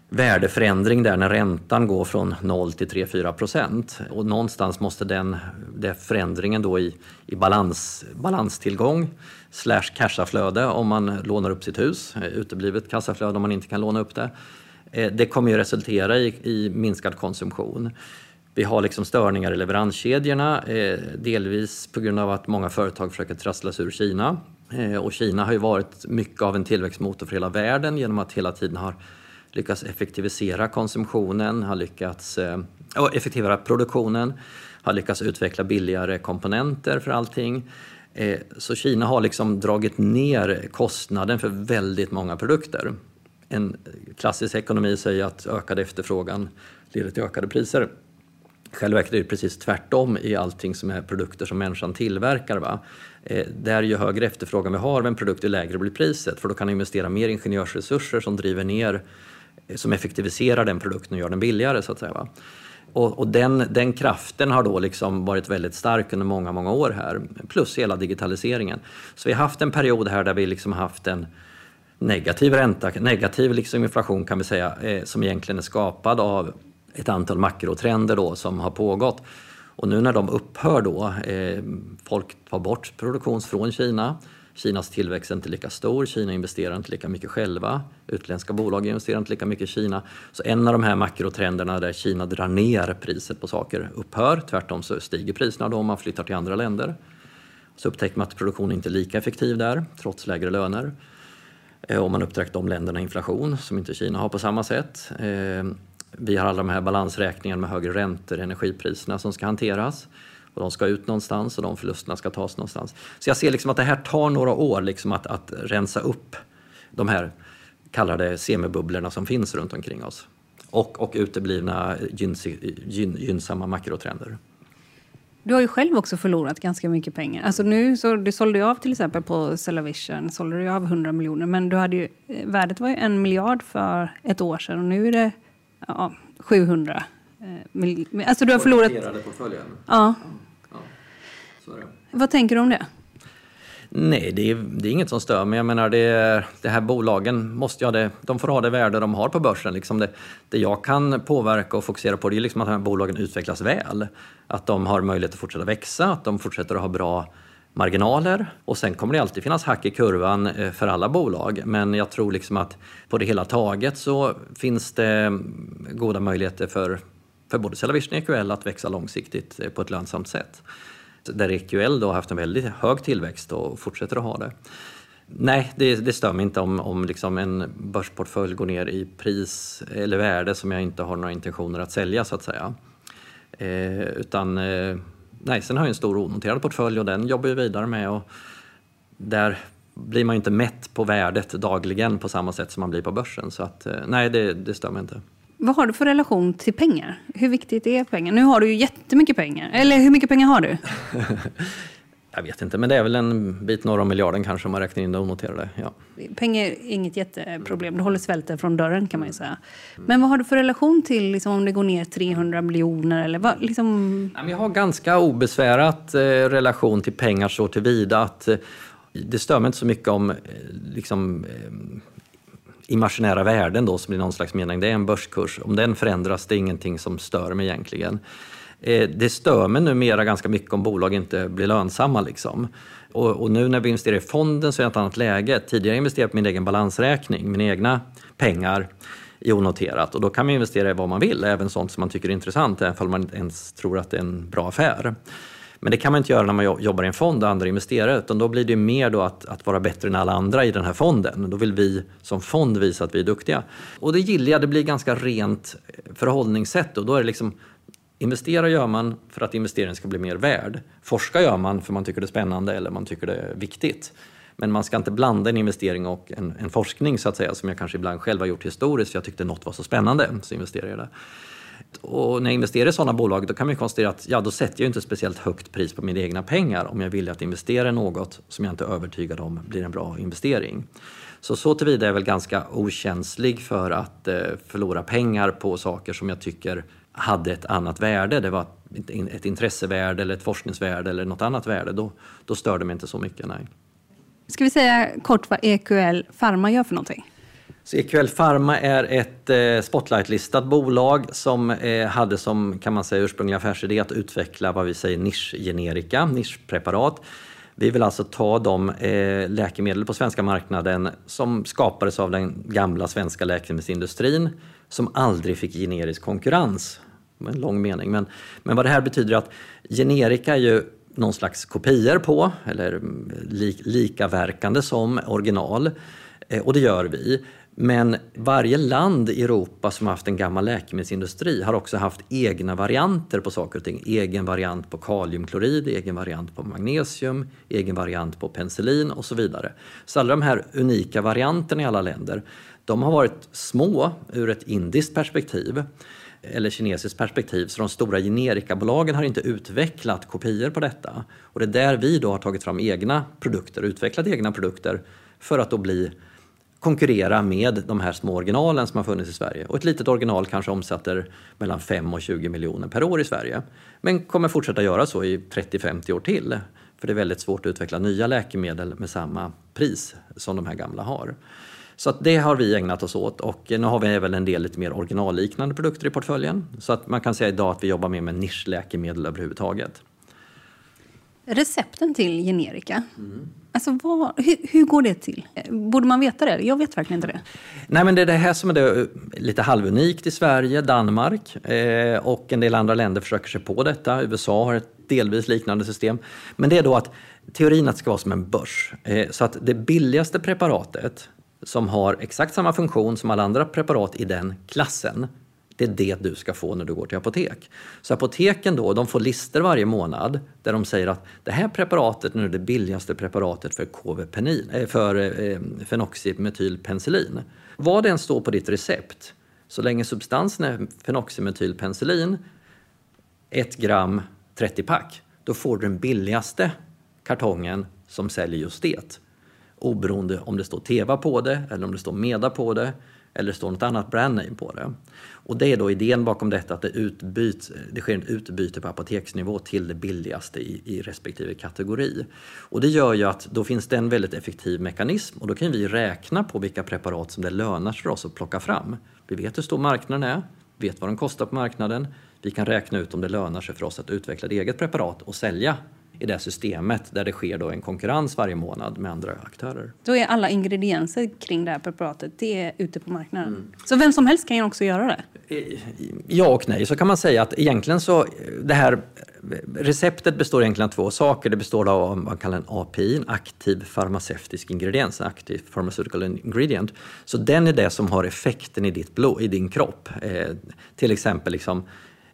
värdeförändring där när räntan går från 0 till 3-4 procent. Och någonstans måste den, den förändringen då i, i balans, balanstillgång slash kassaflöde om man lånar upp sitt hus, uteblivet kassaflöde om man inte kan låna upp det Eh, det kommer ju resultera i, i minskad konsumtion. Vi har liksom störningar i leveranskedjorna, eh, delvis på grund av att många företag försöker trassla sig ur Kina. Eh, och Kina har ju varit mycket av en tillväxtmotor för hela världen genom att hela tiden ha lyckats effektivisera konsumtionen, har lyckats eh, effektivera produktionen, har lyckats utveckla billigare komponenter för allting. Så Kina har liksom dragit ner kostnaden för väldigt många produkter en klassisk ekonomi säger att ökad efterfrågan leder till ökade priser. Själva verket är det precis tvärtom i allting som är produkter som människan tillverkar. Va? Eh, där ju högre efterfrågan vi har av en produkt, ju lägre blir priset. För då kan du investera mer ingenjörsresurser som driver ner eh, som effektiviserar den produkten och gör den billigare. så att säga. Va? Och, och den, den, kraften har då liksom varit väldigt stark under många, många år här. Plus hela digitaliseringen. Så vi har haft en period här där vi liksom haft en negativ ränta, negativ liksom inflation kan vi säga, eh, som egentligen är skapad av ett antal makrotrender då som har pågått. Och nu när de upphör då, eh, folk tar bort produktion från Kina, Kinas tillväxt är inte lika stor, Kina investerar inte lika mycket själva, utländska bolag investerar inte lika mycket i Kina. Så en av de här makrotrenderna där Kina drar ner priset på saker upphör, tvärtom så stiger priserna då om man flyttar till andra länder. Så upptäcker man att produktionen inte är lika effektiv där, trots lägre löner. Eh, om man upptäcker de länderna inflation, som inte Kina har på samma sätt. Eh, vi har alla de här balansräkningarna med högre räntor, energipriserna som ska hanteras. Och de ska ut någonstans och de förlusterna ska tas någonstans. Så jag ser liksom att det här tar några år liksom att, att rensa upp de här kallade semibubblorna som finns runt omkring oss. Och, och uteblivna gynns, gyn, gynnsamma makrotrender. Du har ju själv också förlorat ganska mycket pengar. Alltså nu så, du sålde ju av till exempel på Cellavision, sålde du av 100 miljoner. Men du hade ju, värdet var ju en miljard för ett år sedan och nu är det ja, 700 miljoner. Alltså du har förlorat... portföljen? Ja. ja. Vad tänker du om det? Nej, det är, det är inget som stör mig. Jag menar, det, det här bolagen måste ha det, de får ha det värde de har på börsen. Liksom det, det jag kan påverka och fokusera på det är liksom att de här bolagen utvecklas väl. Att de har möjlighet att fortsätta växa, att de fortsätter att ha bra marginaler och sen kommer det alltid finnas hack i kurvan eh, för alla bolag. Men jag tror liksom att på det hela taget så finns det mm, goda möjligheter för, för både Cellavision och EQL att växa långsiktigt eh, på ett lönsamt sätt. Där EQL då har haft en väldigt hög tillväxt och fortsätter att ha det. Nej, det, det stör mig inte om, om liksom en börsportfölj går ner i pris eller värde som jag inte har några intentioner att sälja så att säga. Eh, utan eh, nej, sen har jag en stor onoterad portfölj och den jobbar jag vidare med. Och där blir man ju inte mätt på värdet dagligen på samma sätt som man blir på börsen. Så att, eh, nej, det, det stör mig inte. Vad har du för relation till pengar? Hur viktigt är pengar? Nu har du ju jättemycket pengar. Eller hur mycket pengar har du? (laughs) Jag vet inte, men det är väl en bit norr om miljarden kanske om man räknar in det onoterade. Ja. Pengar är inget jätteproblem. Du håller svälten från dörren kan man ju säga. Men vad har du för relation till liksom, om det går ner 300 miljoner? Eller vad, liksom... Jag har ganska obesvärat eh, relation till pengar så tillvida att eh, det stör mig inte så mycket om eh, liksom, imaginära värden då, som i någon slags mening. Det är en börskurs. Om den förändras, det är ingenting som stör mig egentligen. Eh, det stör mig numera ganska mycket om bolag inte blir lönsamma. Liksom. Och, och, nu när vi investerar i fonden så är det ett annat läge. Tidigare investerade jag på min egen balansräkning, mina egna pengar i onoterat. Och då kan man investera i vad man vill, även sånt som man tycker är intressant, även om man inte ens tror att det är en bra affär. Men det kan man inte göra när man jobbar i en fond och andra investerare, utan då blir det mer då att, att vara bättre än alla andra i den här fonden. Då vill vi som fond visa att vi är duktiga. Och det gillar jag, det blir ganska rent eh, förhållningssätt och då är det liksom Investera gör man för att investeringen ska bli mer värd. Forska gör man för man tycker det är spännande eller man tycker det är viktigt. Men man ska inte blanda en investering och en, en forskning så att säga, som jag kanske ibland själv har gjort historiskt. För jag tyckte något var så spännande, så investerade jag där. Och när jag investerar i sådana bolag då kan man konstatera att ja, då sätter jag inte speciellt högt pris på mina egna pengar om jag vill att investera i något som jag inte är övertygad om blir en bra investering. Så så tillvida är jag väl ganska okänslig för att eh, förlora pengar på saker som jag tycker hade ett annat värde. Det var ett intressevärde eller ett forskningsvärde eller något annat värde. Då, då stör det mig inte så mycket. Nej. Ska vi säga kort vad EQL Pharma gör för någonting? Så EQL Pharma är ett eh, spotlightlistat bolag som eh, hade som kan man säga ursprunglig affärsidé att utveckla vad vi säger nischgenerika, nischpreparat. Vi vill alltså ta de eh, läkemedel på svenska marknaden som skapades av den gamla svenska läkemedelsindustrin som aldrig fick generisk konkurrens. En lång mening. Men, men vad det här betyder är att generika är ju någon slags kopior på, eller mm, lik, likaverkande som original. Och det gör vi. Men varje land i Europa som har haft en gammal läkemedelsindustri har också haft egna varianter på saker och ting. Egen variant på kaliumklorid, egen variant på magnesium, egen variant på penicillin och så vidare. Så alla de här unika varianterna i alla länder, de har varit små ur ett indiskt perspektiv eller kinesiskt perspektiv, så de stora generikabolagen har inte utvecklat kopior på detta. Och det är där vi då har tagit fram egna produkter, utvecklat egna produkter för att då bli konkurrera med de här små originalen som har funnits i Sverige. Och ett litet original kanske omsätter mellan 5 och 20 miljoner per år i Sverige. Men kommer fortsätta göra så i 30-50 år till. För det är väldigt svårt att utveckla nya läkemedel med samma pris som de här gamla har. Så att det har vi ägnat oss åt och nu har vi även en del lite mer originalliknande produkter i portföljen. Så att man kan säga idag att vi jobbar mer med nischläkemedel överhuvudtaget. Recepten till generika, mm alltså vad, hur, hur, går det till? Eh, borde man veta det? Jag vet verkligen inte det. Nej, men det är det här som är det, eh, lite halvunikt i Sverige, Danmark eh, och en del andra länder försöker sig på detta. USA har ett delvis liknande system. Men det är då att teorin att det ska vara som en börs. Eh, så att det billigaste preparatet som har exakt samma funktion som alla andra preparat i den klassen, det är det du ska få när du går till apotek. Så apoteken då, de får lister varje månad där de säger att det här preparatet nu är det billigaste preparatet för, KV-penin, eh, för eh, fenoximetylpenicillin. Vad den står på ditt recept, så länge substansen är fenoximetylpenicillin, 1 gram 30 pack, då får du den billigaste kartongen som säljer just det oberoende om det står Teva på det eller om det står Meda på det eller det står något annat brandname på det. Och det är då idén bakom detta att det, utbyts, det sker ett utbyte på apoteksnivå till det billigaste i, i respektive kategori. Och det gör ju att då finns det en väldigt effektiv mekanism och då kan vi räkna på vilka preparat som det lönar sig för oss att plocka fram. Vi vet hur stor marknaden är, vet vad den kostar på marknaden, vi kan räkna ut om det lönar sig för oss att utveckla ett eget preparat och sälja i det systemet där det sker då en konkurrens varje månad med andra aktörer. Då är alla ingredienser kring det här preparatet det är ute på marknaden. Mm. Så vem som helst kan ju också göra det? Ja och nej. Så kan man säga att egentligen så det här receptet består egentligen av två saker. Det består av vad man kallar en API, en aktiv farmaceutisk ingrediens, en aktiv pharmaceutical ingredient. Så den är det som har effekten i ditt blod, i din kropp. Eh, till exempel liksom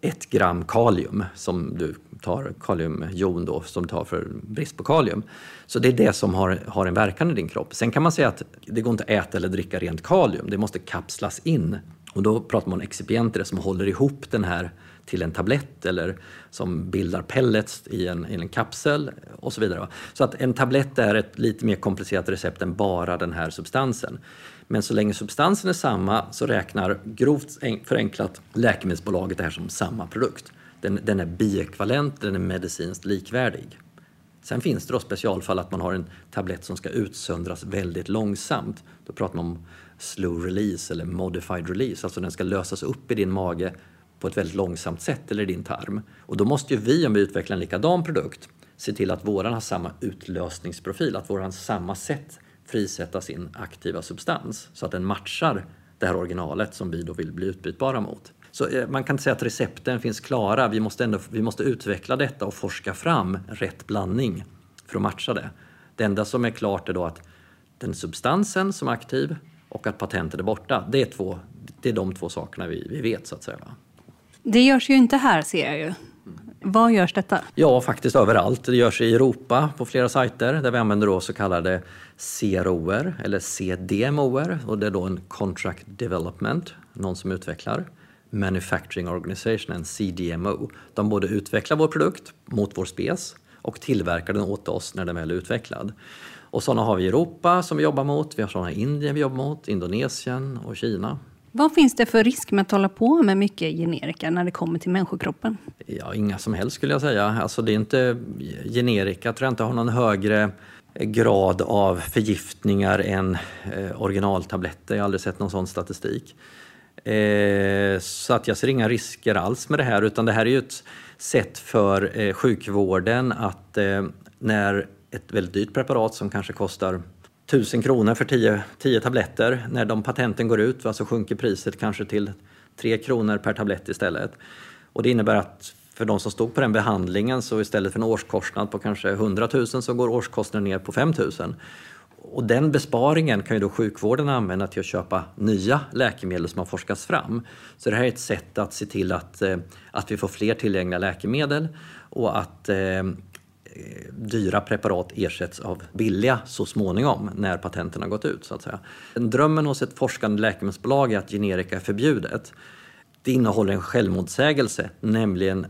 ett gram kalium som du tar, kaliumjon då, som du tar för brist på kalium. Så det är det som har, har en verkan i din kropp. Sen kan man säga att det går inte att äta eller dricka rent kalium, det måste kapslas in. Och då pratar man om excipienter som håller ihop den här till en tablett eller som bildar pellets i en, i en kapsel och så vidare. Så att en tablett är ett lite mer komplicerat recept än bara den här substansen. Men så länge substansen är samma så räknar grovt förenklat läkemedelsbolaget det här som samma produkt. Den, den är biekvalent, den är medicinskt likvärdig. Sen finns det då specialfall att man har en tablett som ska utsöndras väldigt långsamt. Då pratar man om slow release eller modified release, alltså den ska lösas upp i din mage på ett väldigt långsamt sätt eller i din tarm. Och då måste ju vi, om vi utvecklar en likadan produkt, se till att våran har samma utlösningsprofil, att våran har samma sätt frisätta sin aktiva substans så att den matchar det här originalet som vi då vill bli utbytbara mot. Så eh, man kan inte säga att recepten finns klara. Vi måste, ändå, vi måste utveckla detta och forska fram rätt blandning för att matcha det. Det enda som är klart är då att den substansen som är aktiv och att patentet är borta. Det är, två, det är de två sakerna vi, vi vet så att säga. Det görs ju inte här ser jag ju. Var görs detta? Ja, faktiskt överallt. Det görs i Europa på flera sajter där vi använder då så kallade CROer eller CDMOer och det är då en Contract Development, någon som utvecklar. Manufacturing Organization, en CDMO. De både utvecklar vår produkt mot vår spes och tillverkar den åt oss när den väl är utvecklad. Och sådana har vi i Europa som vi jobbar mot, vi har sådana i Indien vi jobbar mot, Indonesien och Kina. Vad finns det för risk med att hålla på med mycket generika när det kommer till människokroppen? Ja, inga som helst skulle jag säga. Alltså det är inte, generika tror jag inte har någon högre grad av förgiftningar än eh, originaltabletter. Jag har aldrig sett någon sån statistik. Eh, så att jag ser inga risker alls med det här utan det här är ju ett sätt för eh, sjukvården att eh, när ett väldigt dyrt preparat som kanske kostar 1000 kronor för 10, 10 tabletter. När de patenten går ut va, så sjunker priset kanske till 3 kronor per tablett istället. Och det innebär att för de som stod på den behandlingen så istället för en årskostnad på kanske 100 000 så går årskostnaden ner på 5 000. Och den besparingen kan ju då sjukvården använda till att köpa nya läkemedel som har forskats fram. Så det här är ett sätt att se till att, eh, att vi får fler tillgängliga läkemedel och att eh, dyra preparat ersätts av billiga så småningom när patenten har gått ut. Så att säga. Drömmen hos ett forskande läkemedelsbolag är att generika är förbjudet. Det innehåller en självmotsägelse, nämligen eh,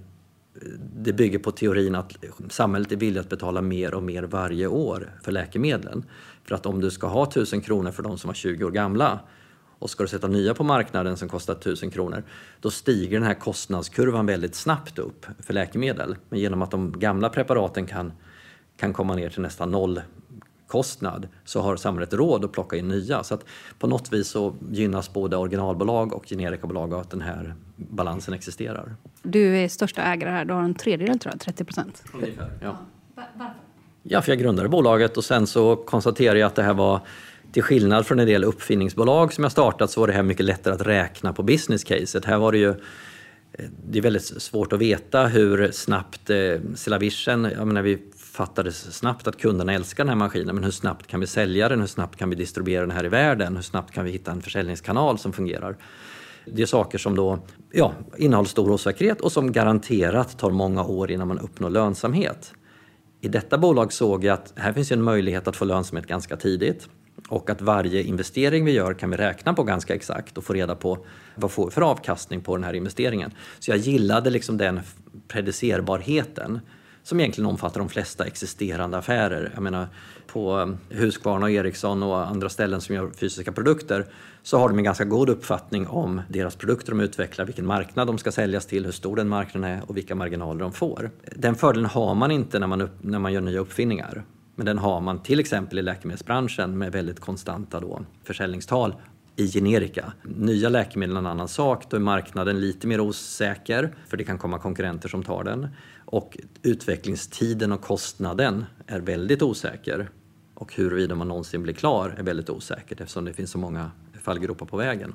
det bygger på teorin att samhället är villigt att betala mer och mer varje år för läkemedlen. För att om du ska ha 1000 kronor för de som var 20 år gamla och ska du sätta nya på marknaden som kostar 1000 kronor, då stiger den här kostnadskurvan väldigt snabbt upp för läkemedel. Men genom att de gamla preparaten kan, kan komma ner till nästan noll kostnad så har samhället råd att plocka in nya. Så att på något vis så gynnas både originalbolag och generikabolag av att den här balansen existerar. Du är största ägare här, du har en tredjedel tror jag, 30 procent. Ungefär, ja. Varför? Ja, för jag grundade bolaget och sen så konstaterade jag att det här var till skillnad från en del uppfinningsbolag som jag startat så var det här mycket lättare att räkna på business caset. Här var det ju eh, det är väldigt svårt att veta hur snabbt eh, jag menar vi fattade snabbt att kunderna älskar den här maskinen men hur snabbt kan vi sälja den, hur snabbt kan vi distribuera den här i världen, hur snabbt kan vi hitta en försäljningskanal som fungerar. Det är saker som då ja, innehåller stor osäkerhet och som garanterat tar många år innan man uppnår lönsamhet. I detta bolag såg jag att här finns en möjlighet att få lönsamhet ganska tidigt och att varje investering vi gör kan vi räkna på ganska exakt och få reda på vad får vi för avkastning på den här investeringen. Så jag gillade liksom den predicerbarheten som egentligen omfattar de flesta existerande affärer. Jag menar, på eh, Husqvarna och Ericsson och andra ställen som gör fysiska produkter så har de en ganska god uppfattning om deras produkter de utvecklar, vilken marknad de ska säljas till, hur stor den marknaden är och vilka marginaler de får. Den fördelen har man inte när man, upp, när man gör nya uppfinningar. Men den har man till exempel i läkemedelsbranschen med väldigt konstanta då, försäljningstal i generika. Nya läkemedel är en annan sak, då är marknaden lite mer osäker för det kan komma konkurrenter som tar den. Och utvecklingstiden och kostnaden är väldigt osäker. Och huruvida man någonsin blir klar är väldigt osäkert eftersom det finns så många fallgropar på vägen.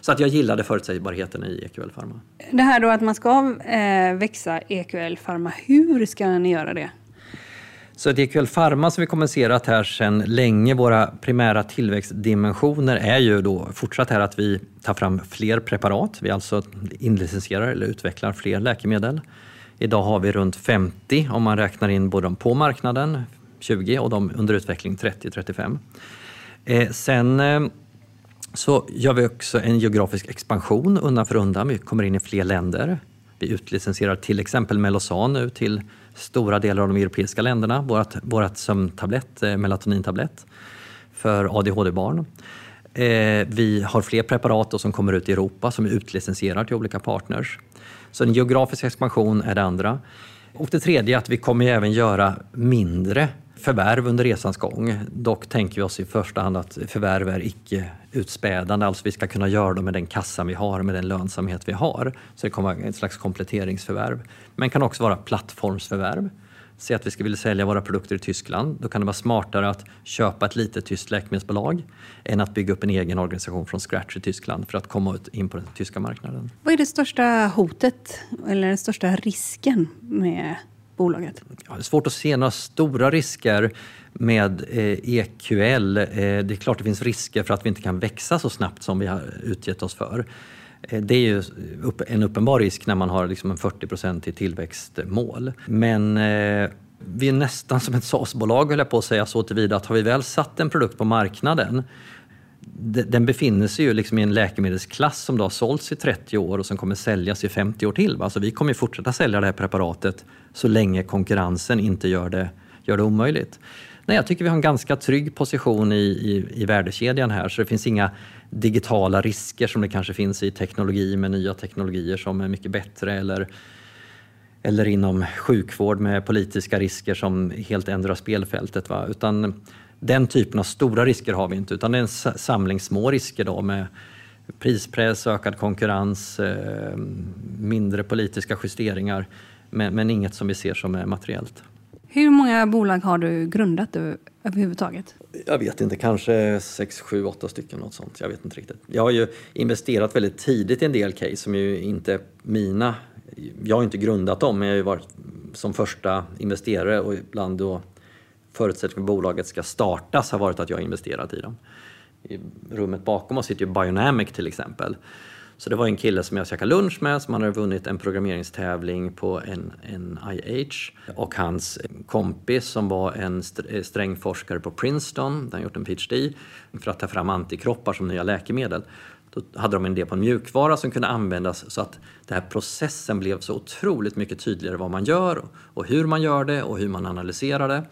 Så att jag gillade förutsägbarheten i EQL Pharma. Det här då att man ska eh, växa EQL Pharma, hur ska ni göra det? Så EQL Pharma som vi kommunicerat här sedan länge, våra primära tillväxtdimensioner är ju då fortsatt här att vi tar fram fler preparat. Vi alltså inlicensierar eller utvecklar fler läkemedel. Idag har vi runt 50 om man räknar in både de på marknaden, 20 och de under utveckling 30-35. Eh, sen eh, så gör vi också en geografisk expansion undan för undan. Vi kommer in i fler länder. Vi utlicensierar till exempel Melosan nu till stora delar av de europeiska länderna, vårt, vårt sömntablett, eh, melatonintablett för ADHD-barn. Eh, vi har fler preparat som kommer ut i Europa som är utlicensierade till olika partners. Så en geografisk expansion är det andra. Och det tredje är att vi kommer även göra mindre förvärv under resans gång. Dock tänker vi oss i första hand att förvärv är icke utspädande, alltså vi ska kunna göra dem med den kassan vi har, med den lönsamhet vi har. Så det kommer ett slags kompletteringsförvärv. Men kan också vara plattformsförvärv. Säg att vi ska vilja sälja våra produkter i Tyskland. Då kan det vara smartare att köpa ett litet tyskt läkemedelsbolag än att bygga upp en egen organisation från scratch i Tyskland för att komma in på den tyska marknaden. Vad är det största hotet eller den största risken med bolaget? Ja, det är svårt att se några stora risker med EQL. Eh, e eh, det är klart det finns risker för att vi inte kan växa så snabbt som vi har utgett oss för. Eh, det är ju en uppenbar risk när man har liksom en 40 i tillväxtmål. Men eh, vi är nästan som ett SAS-bolag höll jag på att säga så tillvida att har vi väl satt en produkt på marknaden den befinner sig ju liksom i en läkemedelsklass som då har sålts i 30 år och som kommer säljas i 50 år till. Alltså vi kommer fortsätta sälja det här preparatet så länge konkurrensen inte gör det, gör det omöjligt. Nej, jag tycker vi har en ganska trygg position i, i, i värdekedjan här så det finns inga digitala risker som det kanske finns i teknologi med nya teknologier som är mycket bättre eller, eller inom sjukvård med politiska risker som helt ändrar spelfältet. Va? Utan den typen av stora risker har vi inte utan det är en samling små risker då med prispress, ökad konkurrens, eh, mindre politiska justeringar men, men inget som vi ser som är materiellt. Hur många bolag har du grundat överhuvudtaget? Jag vet inte, kanske 6, 7, 8 stycken. Något sånt. Jag vet inte riktigt. Jag har ju investerat väldigt tidigt i en del case som ju inte är mina. Jag har inte grundat dem, men jag har ju varit som första investerare och ibland då förutsättningen för bolaget ska startas har varit att jag har investerat i dem. I rummet bakom oss sitter ju Bionamic till exempel så det var en kille som jag käkade lunch med som hade vunnit en programmeringstävling på en, en IH och hans kompis som var en eh, strängforskare på Princeton, där han gjort en PhD, för att ta fram antikroppar som nya läkemedel. Då hade de en idé på en mjukvara som kunde användas så att den här processen blev så otroligt mycket tydligare vad man gör och hur man gör det och hur man analyserar det.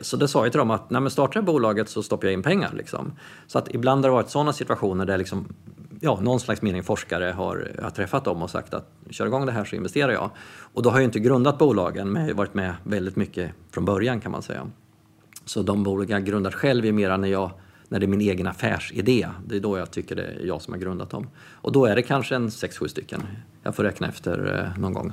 Så det sa jag till dem att när man startar bolaget så stoppar jag in pengar. Liksom. Så att ibland har det varit sådana situationer där liksom, ja, någon slags mening forskare har, har träffat dem och sagt att kör igång det här så investerar jag. Och då har jag inte grundat bolagen men jag har varit med väldigt mycket från början kan man säga. Så de bolag jag grundat själv är mera när, jag, när det är min egen affärsidé. Det är då jag tycker det är jag som har grundat dem. Och då är det kanske en 6-7 stycken. Jag får räkna efter eh, någon gång.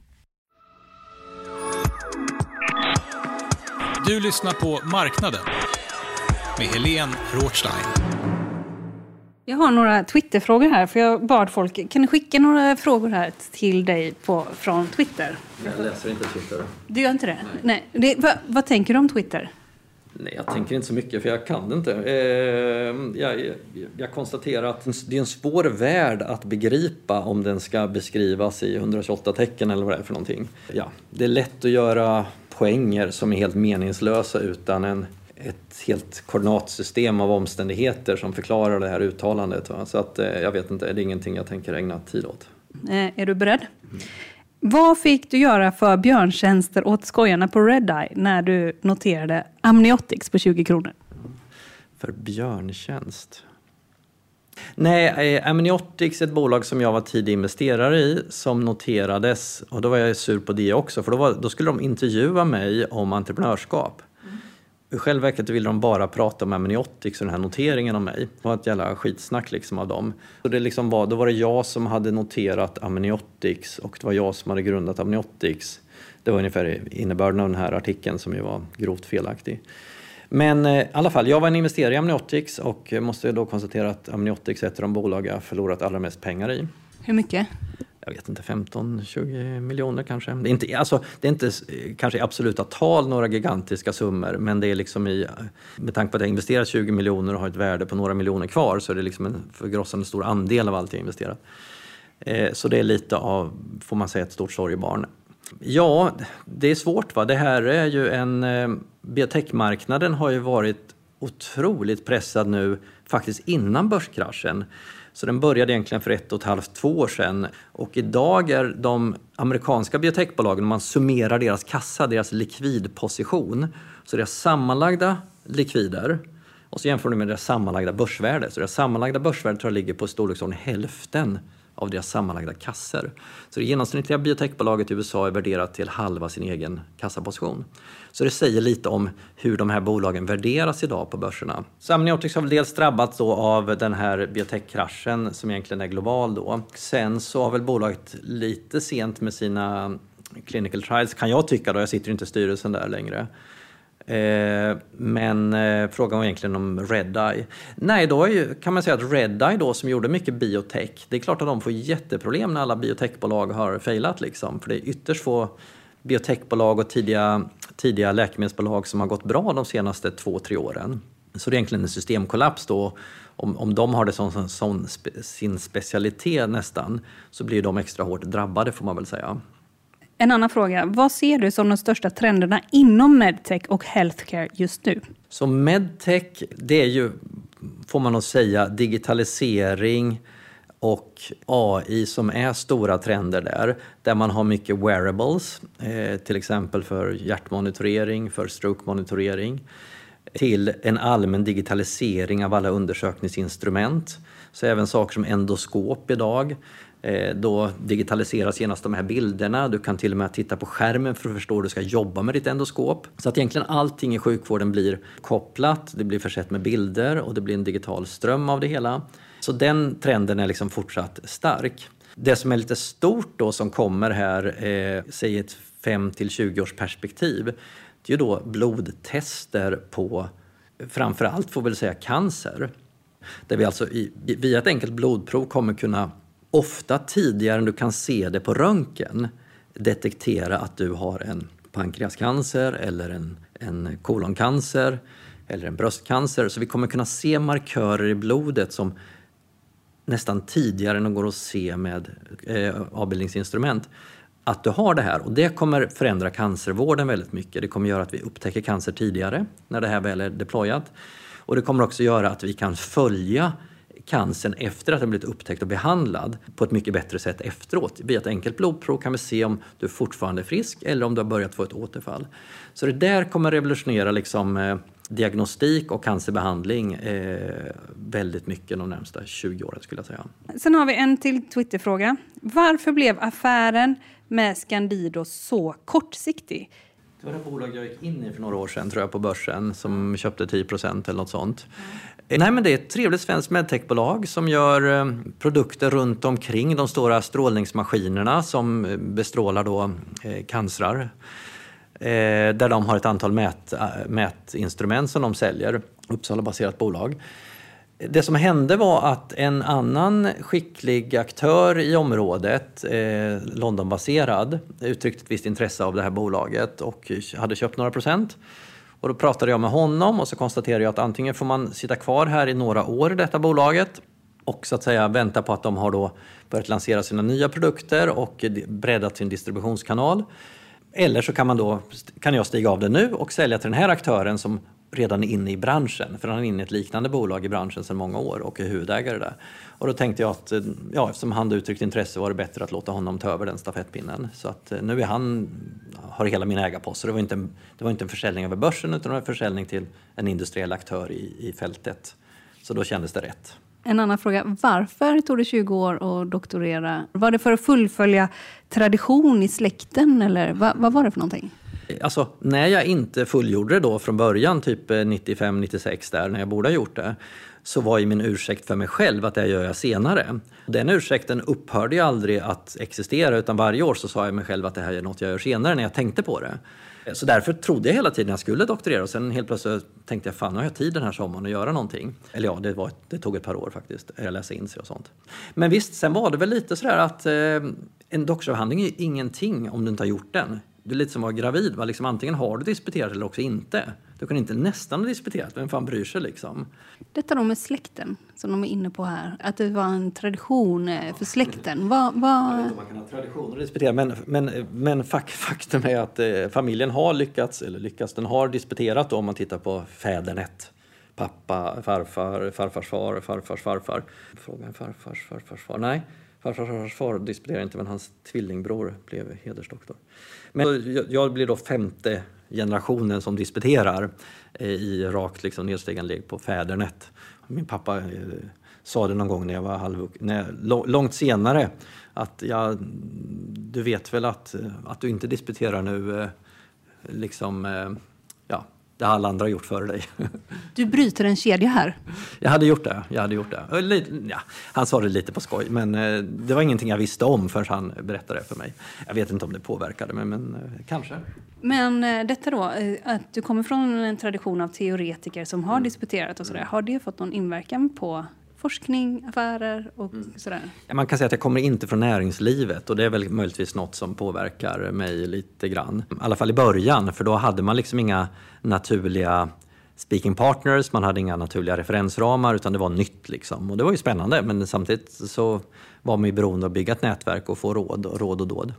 Du lyssnar på Marknaden med Helene Rothstein. Jag har några Twitterfrågor här, för jag bad folk, kan ni skicka några frågor här till dig på, från Twitter? Jag läser inte Twitter. Du gör inte det? Nej. Det, vad, vad tänker du om Twitter? Nej, jag tänker inte så mycket för jag kan det inte. Eh, jag, jag, konstaterar att det är en svår värld att begripa om den ska beskrivas i 128 tecken eller vad det är för någonting. Ja, det är lätt att göra poänger som är helt meningslösa utan en ett helt koordinatsystem av omständigheter som förklarar det här uttalandet. Så att, eh, jag vet inte, det är ingenting jag tänker ägna tid åt. Eh, är du beredd? Mm. Vad fick du göra för björntjänster åt skojarna på Redeye när du noterade Amniotics på 20 kronor? För björntjänst? Nej, eh, Amniotics är ett bolag som jag var tidig investerare i som noterades och då var jag sur på det också för då, var, då skulle de intervjua mig om entreprenörskap. I själva verket ville de bara prata om amniotics och den här noteringen om mig. Det var ett jävla skitsnack liksom av dem. Så det liksom var, då var det jag som hade noterat amniotics och det var jag som hade grundat amniotics. Det var ungefär innebörden av den här artikeln som ju var grovt felaktig. Men eh, i alla fall, jag var en investerare i Amniotics och måste då konstatera att Amniotics är ett av de bolag jag förlorat allra mest pengar i. Hur mycket? jag vet inte, 15-20 miljoner kanske. Det är, inte, alltså, det är inte eh, kanske i absoluta tal några gigantiska summor men det är liksom i, med tanke på att jag investerat 20 miljoner och har ett värde på några miljoner kvar så är det liksom en förgrossande stor andel av allt jag investerat. Eh, så det är lite av, får man säga, ett stort sorgebarn. Ja, det är svårt. va. Det här är ju en... Eh, biotechmarknaden har ju varit otroligt pressad nu, faktiskt innan börskraschen. Så den började egentligen för ett och ett halvt, två år sedan. Och idag är de amerikanska biotechbolagen, om man summerar deras kassa, deras likvidposition, så deras sammanlagda likvider och så jämför du med deras sammanlagda börsvärde. Så deras sammanlagda börsvärde tror jag ligger på storleksordning hälften av deras sammanlagda kasser. Så det genomsnittliga biotechbolaget i USA är värderat till halva sin egen kassaposition. Så det säger lite om hur de här bolagen värderas idag på börserna. Samniotics har väl dels drabbats då av den här biotechkraschen som egentligen är global då. Sen så har väl bolaget lite sent med sina clinical trials kan jag tycka då, jag sitter inte i styrelsen där längre. Eh, men eh, frågan var egentligen om Redeye. Nej, då kan man säga att Redeye då som gjorde mycket biotech, det är klart att de får jätteproblem när alla biotechbolag har failat liksom. För det är ytterst få biotechbolag och tidiga, tidiga läkemedelsbolag som har gått bra de senaste två, tre åren. Så det är egentligen en systemkollaps då. Om, om de har det som, som, som sin specialitet nästan så blir de extra hårt drabbade får man väl säga. En annan fråga. Vad ser du som de största trenderna inom medtech och healthcare just nu? Så medtech, det är ju, får man nog säga, digitalisering och AI som är stora trender där. Där man har mycket wearables, eh, till exempel för hjärtmonitorering, för stroke-monitorering. Till en allmän digitalisering av alla undersökningsinstrument. Så även saker som endoskop idag. Eh, då digitaliseras genast de här bilderna. Du kan till och med titta på skärmen för att förstå hur du ska jobba med ditt endoskop. Så att egentligen allting i sjukvården blir kopplat, det blir försett med bilder och det blir en digital ström av det hela. Så den trenden är liksom fortsatt stark. Det som är lite stort då som kommer här, eh, säg ett 5 till 20 års perspektiv, det är ju då blodtester på framförallt får vi väl säga cancer. Där vi alltså i, via ett enkelt blodprov kommer kunna, ofta tidigare än du kan se det på röntgen, detektera att du har en pankreascancer eller en, en koloncancer eller en bröstcancer. Så vi kommer kunna se markörer i blodet som nästan tidigare än de går att se med eh, avbildningsinstrument att du har det här och det kommer förändra cancervården väldigt mycket. Det kommer göra att vi upptäcker cancer tidigare när det här väl är deployat. Och det kommer också göra att vi kan följa cancern efter att den blivit upptäckt och behandlad på ett mycket bättre sätt efteråt. Via ett enkelt blodprov kan vi se om du fortfarande är frisk eller om du har börjat få ett återfall. Så det där kommer revolutionera liksom, eh, diagnostik och cancerbehandling eh, väldigt mycket de närmsta 20 åren skulle jag säga. Sen har vi en till Twitterfråga. Varför blev affären med Scandido så kortsiktig? Det var det bolag jag gick in i för några år sedan tror jag på börsen som köpte 10% eller något sånt. Mm. Nej men det är ett trevligt svenskt medtechbolag som gör eh, produkter runt omkring de stora strålningsmaskinerna som bestrålar då eh, cancrar. Eh, där de har ett antal mät, mätinstrument som de säljer. Uppsala-baserat bolag. Det som hände var att en annan skicklig aktör i området, eh, Londonbaserad, uttryckte ett visst intresse av det här bolaget och hade köpt några procent. Och då pratade jag med honom och så konstaterade jag att antingen får man sitta kvar här i några år i detta bolaget och så att säga vänta på att de har då börjat lansera sina nya produkter och breddat sin distributionskanal. Eller så kan, man då, kan jag stiga av det nu och sälja till den här aktören som redan inne i branschen. För han är inne i ett liknande bolag i branschen sedan många år och är huvudägare där. Och då tänkte jag att eh, ja, eftersom han uttryckt intresse var det bättre att låta honom ta över den stafettpinnen. Så att eh, nu är han, har hela min ägarpost. Så det var, inte en, det var inte en försäljning över börsen utan en försäljning till en industriell aktör i, i fältet. Så då kändes det rätt. En annan fråga. Varför tog det 20 år att doktorera? Var det för att fullfölja tradition i släkten eller vad, vad var det för någonting? Alltså, när jag inte fullgjorde det då från början, typ eh, 95-96 där, när jag borde ha gjort det, så var ju min ursäkt för mig själv att det gör jag senare. Den ursäkten upphörde ju aldrig att existera utan varje år så sa jag mig själv att det här är något jag gör senare när jag tänkte på det. Så därför trodde jag hela tiden att jag skulle doktorera och sen helt plötsligt tänkte jag fan nu har jag tid den här sommaren att göra någonting. Eller ja, det, var, det tog ett par år faktiskt, eh, att läsa in sig och sånt. Men visst, sen var det väl lite sådär att eh, en doktorsavhandling är ingenting om du inte har gjort den. Du är lite som att vara gravid. Va? Liksom, antingen har du disputerat eller också inte. Du kan inte nästan ha disputerat. Vem fan bryr sig? Liksom? Detta då med släkten, som de är inne på här. Att det var en tradition eh, för släkten. Va, va... Jag vet inte om man kan ha traditioner att disputera. Men, men, men (laughs) faktum är att eh, familjen har lyckats, eller lyckats, den har disputerat då, om man tittar på fädernet. Pappa, farfar, farfars far, farfars farfar. Frågan farfars farfars far. Nej, farfars farfars far disputerade inte men hans tvillingbror blev hedersdoktor. Men jag blir då femte generationen som disputerar eh, i rakt liksom nedstigande led på fädernet. Min pappa eh, sa det någon gång när jag var halvvuxen, långt senare, att ja, du vet väl att, eh, att du inte disputerar nu, liksom, ja, det har alla andra gjort före dig. (laughs) Du bryter en kedja här. Jag hade gjort det. Jag hade gjort det. Ja, han sa det lite på skoj, men eh, det var ingenting jag visste om förrän han berättade det för mig. Jag vet inte om det påverkade mig, men eh, kanske. Men eh, detta då, att du kommer från en tradition av teoretiker som har mm. disputerat och sådär. Har det fått någon inverkan på forskning, affärer och mm. sådär? Man kan säga att jag kommer inte från näringslivet och det är väl möjligtvis något som påverkar mig lite grann. I alla fall i början, för då hade man liksom inga naturliga speaking partners, man hade inga naturliga referensramar utan det var nytt. Liksom. Och det var ju spännande men samtidigt så var man ju beroende av att bygga ett nätverk och få råd och råd och dåd.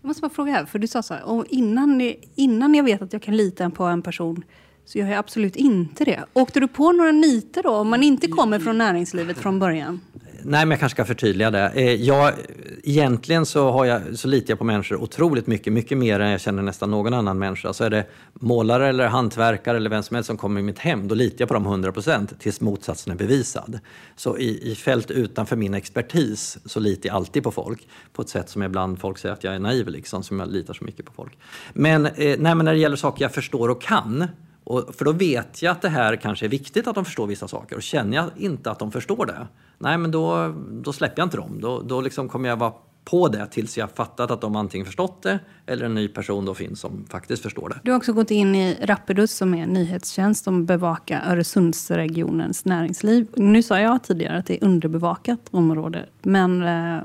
Jag måste bara fråga här, för du sa så här, och innan, innan jag vet att jag kan lita på en person så gör jag absolut inte det. Åkte du på några niter då, om man inte kommer från näringslivet från början? Nej, men jag kanske ska förtydliga det. Eh, jag, egentligen så, har jag, så litar jag på människor otroligt mycket, mycket mer än jag känner nästan någon annan människa. Så är det målare eller hantverkare eller vem som helst som kommer i mitt hem, då litar jag på dem 100 procent tills motsatsen är bevisad. Så i, i fält utanför min expertis så litar jag alltid på folk på ett sätt som ibland folk säger att jag är naiv, liksom, som jag litar så mycket på folk. Men, eh, nej, men när det gäller saker jag förstår och kan, och, för då vet jag att det här kanske är viktigt att de förstår vissa saker. Och känner jag inte att de förstår det, nej men då, då släpper jag inte dem. Då, då liksom kommer jag vara på det tills jag fattat att de antingen förstått det eller en ny person då finns som faktiskt förstår det. Du har också gått in i Rapidus som är en nyhetstjänst som bevakar Öresundsregionens näringsliv. Nu sa jag tidigare att det är underbevakat område, men eh,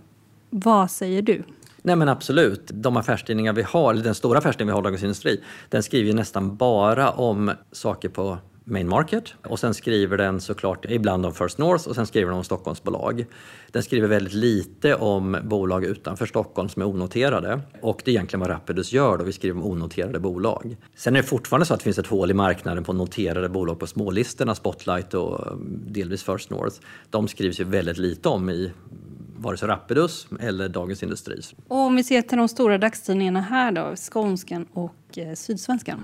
vad säger du? Nej men absolut. De affärstidningar vi har, eller den stora affärstidningen vi har, Dagens Industri, den skriver ju nästan bara om saker på main market och sen skriver den såklart ibland om First North och sen skriver den om Stockholmsbolag. Den skriver väldigt lite om bolag utanför Stockholm som är onoterade och det är egentligen vad Rapidus gör då, vi skriver om onoterade bolag. Sen är det fortfarande så att det finns ett hål i marknaden på noterade bolag på smålistorna, Spotlight och eh, delvis First North. De skrivs ju väldigt lite om i vare sig Rapidus eller Dagens Industri. Och om vi ser till de stora dagstidningarna här då, Skånskan och eh, Sydsvenskan?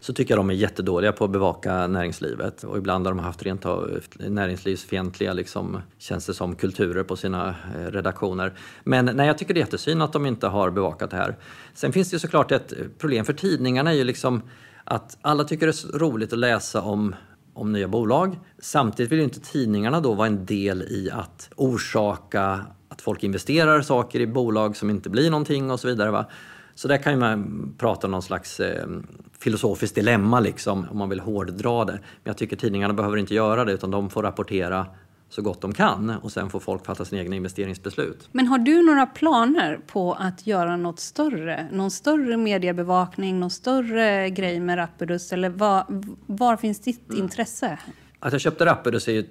Så tycker jag de är jättedåliga på att bevaka näringslivet och ibland har de haft rent av näringslivsfientliga liksom, känns det som, kulturer på sina eh, redaktioner. Men nej, jag tycker det är jättesynd att de inte har bevakat det här. Sen finns det ju såklart ett problem för tidningarna är ju liksom att alla tycker det är roligt att läsa om om nya bolag. Samtidigt vill inte tidningarna då vara en del i att orsaka att folk investerar saker i bolag som inte blir någonting och så vidare. Va? Så där kan man prata om någon slags eh, filosofiskt dilemma liksom, om man vill hårddra det. Men jag tycker tidningarna behöver inte göra det utan de får rapportera så gott de kan och sen får folk fatta sina egna investeringsbeslut. Men har du några planer på att göra något större? Någon större mediebevakning, någon större grej med Rapidus? Eller var, var finns ditt mm. intresse? Att jag köpte Rapidus är ju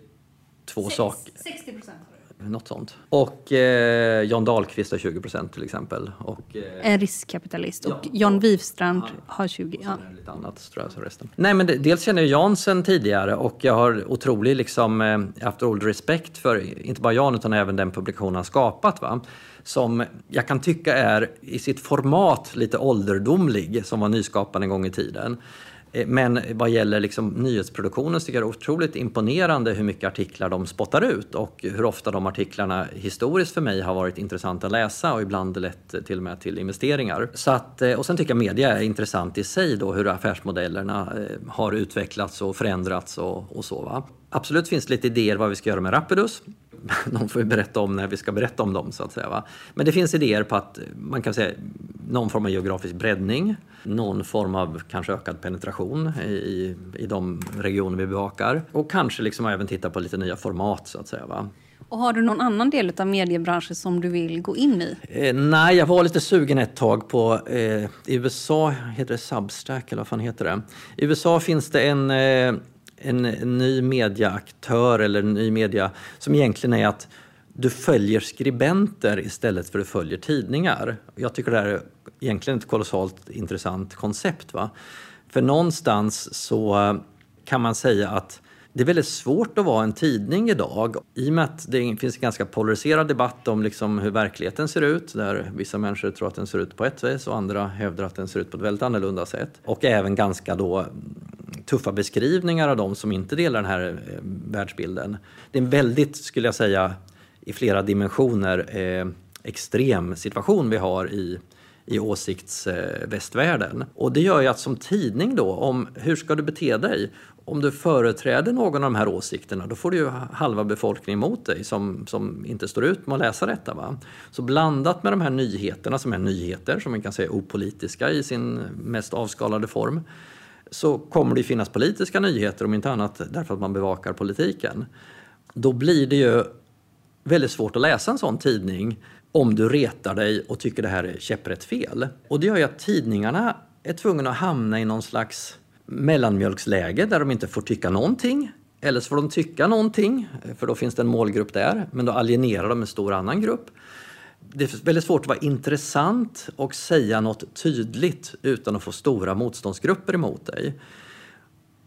två saker. 60 procent något sånt. Och eh, John Dahlqvist har 20 procent till exempel. Och, eh, en riskkapitalist. Och ja, John Wivstrand har 20. Ja. lite annat tror jag som resten. Nej men det, dels känner jag Jan sen tidigare och jag har otrolig liksom, eh, haft otrolig respekt för inte bara Jan utan även den publikation han skapat. Va? Som jag kan tycka är i sitt format lite ålderdomlig som var nyskapad en gång i tiden. Eh, men vad gäller liksom nyhetsproduktionen så tycker jag det är otroligt imponerande hur mycket artiklar de spottar ut och hur ofta de artiklarna historiskt för mig har varit intressanta att läsa och ibland lett till och med till investeringar. Så att, eh, och sen tycker jag media är intressant i sig då hur affärsmodellerna eh, har utvecklats och förändrats och, och så. Va? Absolut finns lite idéer vad vi ska göra med Rapidus. (laughs) De får vi berätta om när vi ska berätta om dem så att säga. Va? Men det finns idéer på att man kan säga någon form av geografisk breddning, någon form av kanske ökad penetration i, i de regioner vi bevakar och kanske liksom även titta på lite nya format så att säga. Va? Och har du någon annan del av mediebranschen som du vill gå in i? Eh, nej, jag var lite sugen ett tag på, eh, i USA heter det Substack eller vad fan heter det? I USA finns det en eh, en, ny mediaaktör eller en ny media som egentligen är att du följer skribenter istället för att du följer tidningar. Jag tycker det här är egentligen ett kolossalt intressant koncept. Va? För någonstans så kan man säga att det är väldigt svårt att vara en tidning idag i och med att det finns en ganska polariserad debatt om liksom hur verkligheten ser ut där vissa människor tror att den ser ut på ett vis och andra hävdar att den ser ut på ett väldigt annorlunda sätt. Och även ganska då mm, tuffa beskrivningar av de som inte delar den här eh, världsbilden. Det är en väldigt, skulle jag säga, i flera dimensioner eh, extrem situation vi har i i åsiktsvästvärlden. Eh, och det gör ju att som tidning då, om hur ska du bete dig? Om du företräder någon av de här åsikterna då får du ju halva befolkningen emot dig som, som inte står ut med att läsa detta. Va? Så blandat med de här nyheterna som är nyheter, som man kan säga opolitiska i sin mest avskalade form, så kommer det finnas politiska nyheter, om inte annat därför att man bevakar politiken. Då blir det ju väldigt svårt att läsa en sån tidning om du retar dig och tycker det här är käpprätt fel. Och det gör ju att tidningarna är tvungna att hamna i någon slags mellanmjölksläge där de inte får tycka någonting. Eller så får de tycka någonting, för då finns det en målgrupp där, men då alienerar de en stor annan grupp. det är väldigt svårt att vara intressant och säga något tydligt utan att få stora motståndsgrupper emot dig.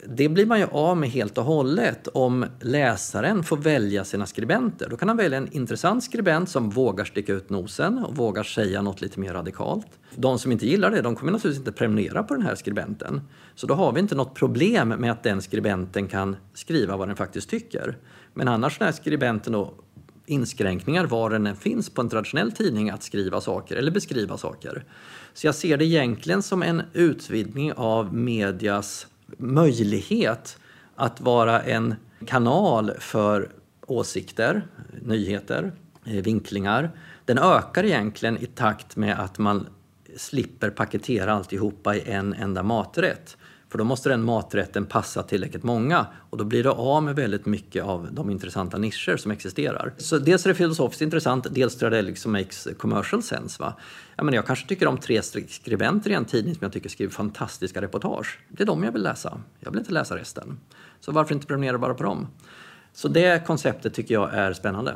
Det blir man ju av med helt och hållet om läsaren får välja sina skribenter. Då kan han välja en intressant skribent som vågar sticka ut nosen och vågar säga något lite mer radikalt. De som inte gillar det, de kommer naturligtvis inte prenumerera på den här skribenten. Så då har vi inte något problem med att den skribenten kan skriva vad den faktiskt tycker. Men annars när skribenten då inskränkningar var den än finns på en traditionell tidning att skriva saker eller beskriva saker. Så jag ser det egentligen som en utvidgning av medias möjlighet att vara en kanal för åsikter, nyheter, eh, vinklingar. Den ökar egentligen i takt med att man slipper paketera alltihopa i en enda maträtt. För då måste den maträtten passa tillräckligt många och då blir det av med väldigt mycket av de intressanta nischer som existerar. Så dels är det filosofiskt intressant, dels tror jag det liksom makes commercial sense. Va? Jag, menar, jag kanske tycker om tre skribenter i en tidning som jag tycker skriver fantastiska reportage. Det är de jag vill läsa. Jag vill inte läsa resten. Så varför inte prenumerera bara på dem? Så det konceptet tycker jag är spännande.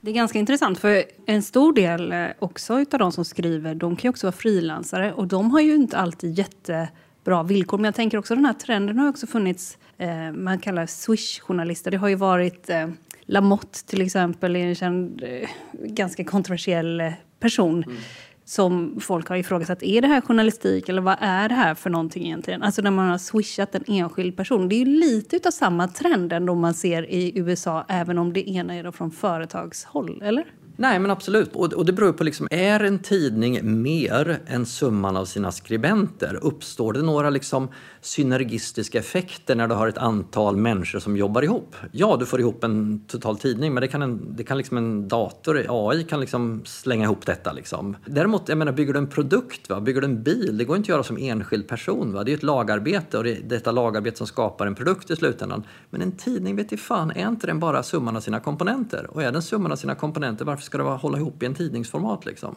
Det är ganska intressant för en stor del eh, också av de som skriver, de kan ju också vara frilansare och de har ju inte alltid jätte bra villkor. Men jag tänker också den här trenden har också funnits, eh, man kallar Swish-journalister. Det har ju varit eh, Lamotte till exempel, en känd, eh, ganska kontroversiell eh, person. Mm. Som folk har ifrågasatt, är det här journalistik eller vad är det här för någonting egentligen? Alltså när man har swishat en enskild person. Det är ju lite av samma trend ändå man ser i USA, även om det ena är då från företagshåll, eller? Nej, men absolut. Och, och det beror på, liksom, är en tidning mer än summan av sina skribenter? Uppstår det några liksom, synergistiska effekter när du har ett antal människor som jobbar ihop? Ja, du får ihop en total tidning, men det kan en, det kan liksom en dator, AI, kan liksom slänga ihop detta. Liksom. Däremot, jag menar, bygger du en produkt, va? bygger du en bil, det går inte att göra som enskild person. Va? Det är ett lagarbete och det är detta lagarbete som skapar en produkt i slutändan. Men en tidning, vet i fan, är inte den bara summan av sina komponenter? Och är den summan av sina komponenter, varför ska det vara, hålla ihop i en tidningsformat? Liksom?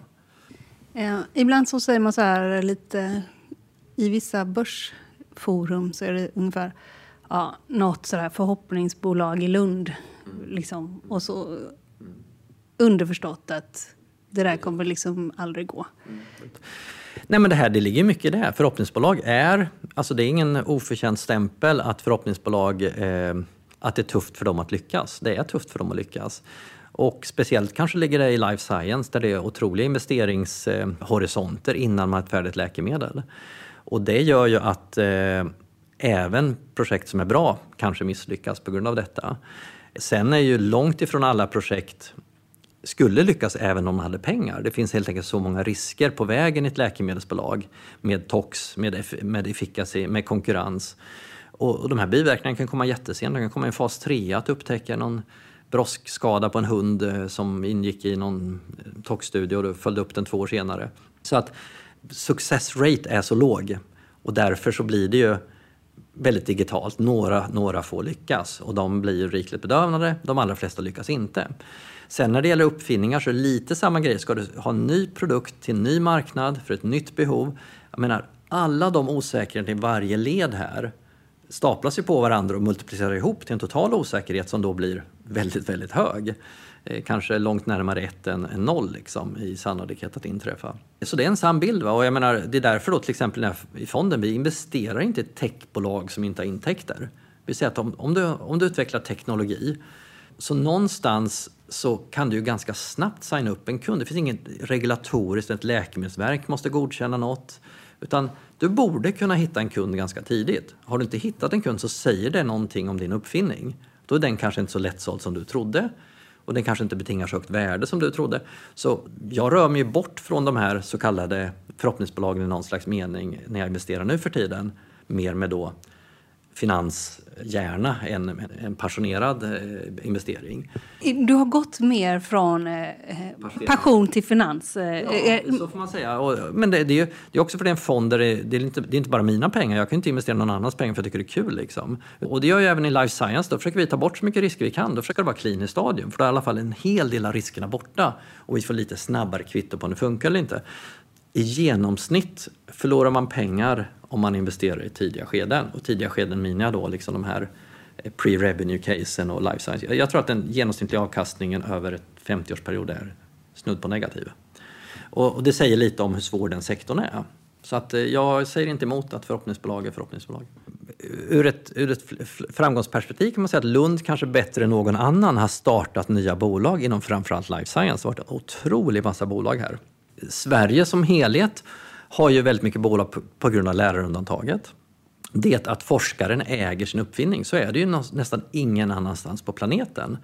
Ja, ibland så säger man så här lite i vissa börsforum så är det ungefär ja, något sådär förhoppningsbolag i Lund. Liksom. Och så underförstått att det där kommer liksom aldrig gå. Nej men det här, det ligger mycket i det här. Förhoppningsbolag är, alltså det är ingen oförtjänt stämpel att förhoppningsbolag, eh, att det är tufft för dem att lyckas. Det är tufft för dem att lyckas. Och speciellt kanske ligger det i life science där det är otroliga investeringshorisonter innan man har ett färdigt läkemedel. Och det gör ju att eh, även projekt som är bra kanske misslyckas på grund av detta. Sen är ju långt ifrån alla projekt skulle lyckas även om man hade pengar. Det finns helt enkelt så många risker på vägen i ett läkemedelsbolag med tox, med, med efficacy, med konkurrens. Och, och de här biverkningarna kan komma jättesent. De kan komma i fas 3, att upptäcka någon broskskada på en hund eh, som ingick i någon eh, toxstudie och då följde upp den två år senare. Så att success rate är så låg och därför så blir det ju väldigt digitalt. Några, några få lyckas och de blir rikligt bedövade, de allra flesta lyckas inte. Sen när det gäller uppfinningar så är det lite samma grej. Ska du ha en ny produkt till en ny marknad för ett nytt behov. Jag menar, alla de osäkerheter i varje led här staplas ju på varandra och multiplicerar ihop till en total osäkerhet som då blir väldigt, väldigt hög. Eh, kanske långt närmare ett än, än noll liksom, i sannolikhet att inträffa. Så det är en sann bild. Va? Och jag menar, det är därför då till exempel i fonden, vi investerar inte i techbolag som inte har intäkter. Vi säger att om, om, du, om du utvecklar teknologi så någonstans så kan du ju ganska snabbt signa upp en kund. Det finns inget regulatoriskt, ett läkemedelsverk måste godkänna något. Utan du borde kunna hitta en kund ganska tidigt. Har du inte hittat en kund så säger det någonting om din uppfinning. Då är den kanske inte så lättsåld som du trodde och den kanske inte betingar så högt värde som du trodde. Så jag rör mig bort från de här så kallade förhoppningsbolagen i någon slags mening när jag investerar nu för tiden. Mer med då finans än en passionerad eh, investering. Du har gått mer från eh, passion till finans? Eh, ja, så får man säga. men det, är, det är också för det är en fond där det, det, är inte, det är inte bara mina pengar. Jag kan inte investera någon annans pengar för jag tycker det är kul. Liksom. Och det gör jag även i life science. Då försöker vi ta bort så mycket risker vi kan. Då försöker det vara kliniskt stadium. För då är i alla fall en hel del av riskerna borta. Och vi får lite snabbare kvitto på om det funkar eller inte. I genomsnitt förlorar man pengar om man investerar i tidiga skeden. Och tidiga skeden menar då liksom de här eh, pre-revenue casen och life science. Jag tror att den genomsnittliga avkastningen över en 50-årsperiod är snudd på negativ. Och, det säger lite om hur svår den sektorn är. Så att eh, jag säger inte emot att förhoppningsbolag är förhoppningsbolag. Ur ett, ur ett framgångsperspektiv kan man säga att Lund kanske bättre än någon annan har startat nya bolag inom framförallt life science. Det har varit en otrolig massa bolag här. Sverige som helhet har ju väldigt mycket bolag på, på grund av lärarundantaget. Det att forskaren äger sin uppfinning, så är det ju nästan ingen annanstans på planeten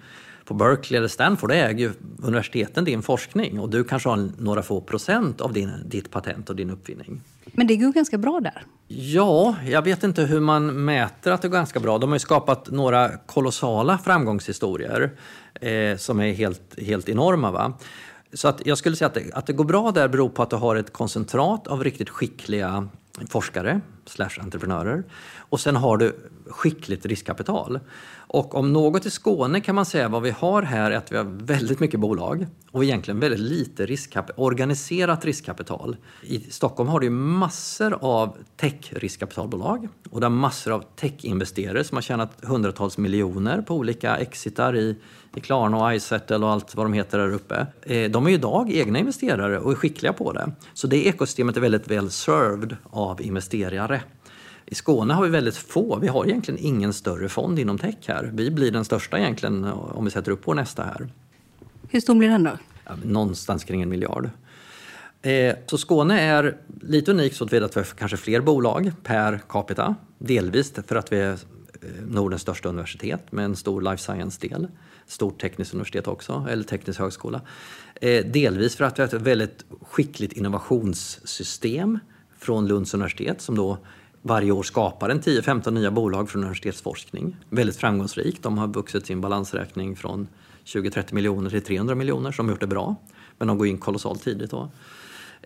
på Berkeley eller Stanford äger ju universiteten din forskning och du kanske har några få procent av din, ditt patent och din uppfinning. Men det går ganska bra där? Ja, jag vet inte hur man mäter att det går ganska bra. De har ju skapat några kolossala framgångshistorier eh, som är helt, helt enorma. Va? Så att jag skulle säga att det, att det går bra där beror på att du har ett koncentrat av riktigt skickliga forskare slash entreprenörer. Och sen har du skickligt riskkapital. Och om något i Skåne kan man säga vad vi har här är att vi har väldigt mycket bolag och egentligen väldigt lite riskkap organiserat riskkapital. I Stockholm har du massor av tech-riskkapitalbolag och där massor av tech-investerare som har tjänat hundratals miljoner på olika exitar i, i Klarna och iSettle och allt vad de heter där uppe. Eh, de är ju idag egna investerare och är skickliga på det. Så det ekosystemet är väldigt väl served av investerare. I Skåne har vi väldigt få, vi har egentligen ingen större fond inom tech här. Vi blir den största egentligen om vi sätter upp vår nästa här. Hur stor blir den då? Ja, någonstans kring en miljard. Eh, så Skåne är lite unikt så att vi har kanske fler bolag per capita. Delvis för att vi är eh, Nordens största universitet med en stor life science-del. Stort tekniskt universitet också, eller teknisk högskola. Eh, delvis för att vi har ett väldigt skickligt innovationssystem från Lunds universitet som då varje år skapar en 10-15 nya bolag för universitetsforskning. Väldigt framgångsrikt. De har vuxit sin balansräkning från 20-30 miljoner till 300 miljoner, så de har gjort det bra. Men de går in kolossalt tidigt då.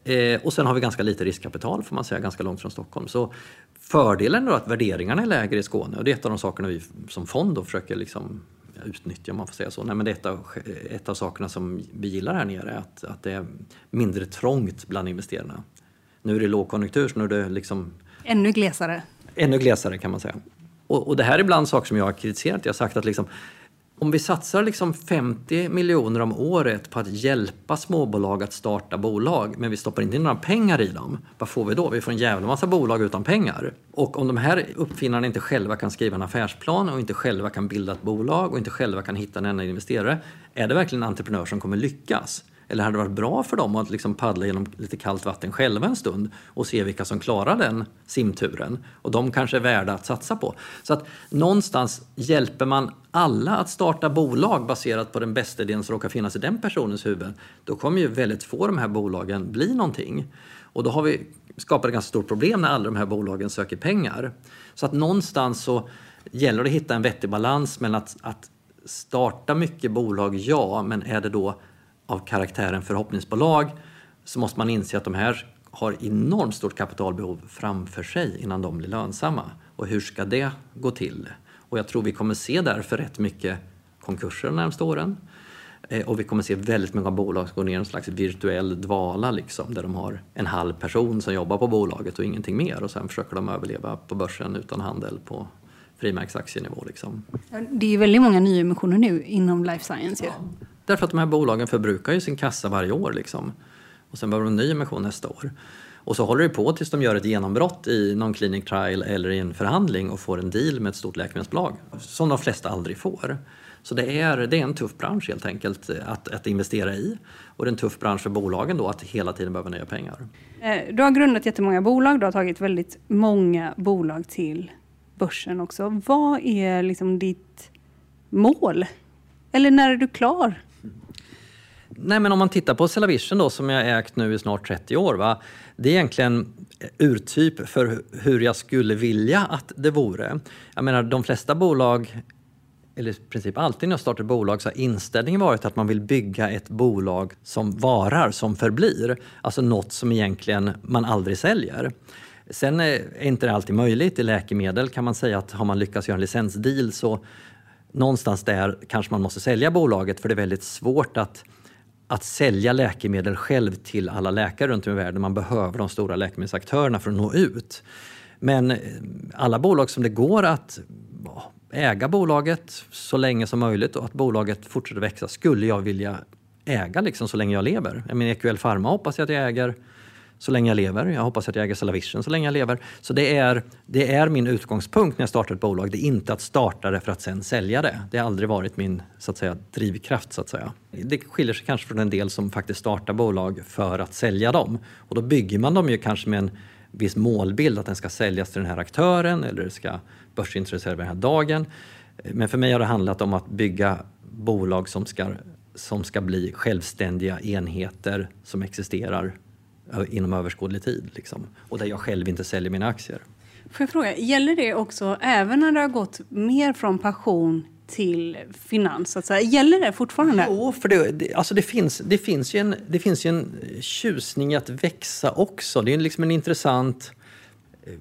Eh, och sen har vi ganska lite riskkapital, får man säga, ganska långt från Stockholm. Så fördelen är att värderingarna är lägre i Skåne och det är ett av de sakerna vi som fond då försöker liksom utnyttja, om man får säga så. Nej, men det är ett av, ett av sakerna som vi gillar här nere, att, att det är mindre trångt bland investerarna. Nu är det lågkonjunktur, så nu är det liksom Ännu glesare. Ännu glesare kan man säga. Och, och det här är ibland saker som jag har kritiserat. Jag har sagt att liksom, om vi satsar liksom 50 miljoner om året på att hjälpa småbolag att starta bolag men vi stoppar inte in några pengar i dem, vad får vi då? Vi får en jävla massa bolag utan pengar. Och om de här uppfinnarna inte själva kan skriva en affärsplan och inte själva kan bilda ett bolag och inte själva kan hitta en enda investerare, är det verkligen en entreprenör som kommer lyckas? Eller hade det varit bra för dem att liksom paddla genom lite kallt vatten själva en stund och se vilka som klarar den simturen? Och de kanske är värda att satsa på. Så att någonstans hjälper man alla att starta bolag baserat på den bästa idén som råkar finnas i den personens huvud, då kommer ju väldigt få av de här bolagen bli någonting. Och då har vi skapat ett ganska stort problem när alla de här bolagen söker pengar. Så att någonstans så gäller det att hitta en vettig balans mellan att, att starta mycket bolag, ja, men är det då av karaktären förhoppningsbolag så måste man inse att de här har enormt stort kapitalbehov framför sig innan de blir lönsamma. Och hur ska det gå till? Och jag tror vi kommer se därför rätt mycket konkurser de närmaste åren. Eh, och vi kommer se väldigt många bolag som går ner i en slags virtuell dvala liksom, där de har en halv person som jobbar på bolaget och ingenting mer och sen försöker de överleva på börsen utan handel på frimärksaktienivå. Liksom. Det är väldigt många nyemissioner nu inom life science. Ja. Därför att de här bolagen förbrukar ju sin kassa varje år. Liksom. Och sen behöver de en ny emission nästa år. Och så håller det på tills de gör ett genombrott i någon clinic trial eller i en förhandling och får en deal med ett stort läkemedelsbolag. Som de flesta aldrig får. Så det är, det är en tuff bransch helt enkelt att, att investera i. Och det är en tuff bransch för bolagen då att hela tiden behöva nya pengar. Eh, du har grundat jättemånga bolag, du har tagit väldigt många bolag till börsen också. Vad är liksom ditt mål? Eller när är du klar? Nej, men om man tittar på Cellavision då, som jag ägt nu i snart 30 år. Va? Det är egentligen eh, urtyp för hur jag skulle vilja att det vore. Jag menar, de flesta bolag, eller i princip alltid när jag startar bolag, så har inställningen varit att man vill bygga ett bolag som varar, som förblir. Alltså något som egentligen man aldrig säljer. Sen eh, är inte det alltid möjligt. I läkemedel kan man säga att har man lyckats göra en licensdeal så någonstans där kanske man måste sälja bolaget för det är väldigt svårt att att sälja läkemedel själv till alla läkare runt om i världen. Man behöver de stora läkemedelsaktörerna för att nå ut. Men eh, alla bolag som det går att äga bolaget så länge som möjligt och att bolaget fortsätter växa skulle jag vilja äga liksom så länge jag lever. Jag menar, EQL Pharma hoppas jag att jag äger så länge jag lever. Jag hoppas att jag äger Cellavision så länge jag lever. Så det är, det är min utgångspunkt när jag startar ett bolag. Det är inte att starta det för att sen sälja det. Det har aldrig varit min så att säga, drivkraft. Så att säga. Det skiljer sig kanske från en del som faktiskt startar bolag för att sälja dem. Och då bygger man dem ju kanske med en viss målbild att den ska säljas till den här aktören eller det ska börsintroduceras den här dagen. Men för mig har det handlat om att bygga bolag som ska, som ska bli självständiga enheter som existerar inom överskådlig tid. Liksom. Och där jag själv inte säljer mina aktier. Får jag fråga, gäller det också även när det har gått mer från passion till finans? Att säga? Gäller det fortfarande? Jo, för det, det, alltså det, finns, det, finns ju en, det finns ju en tjusning att växa också. Det är liksom en intressant eh,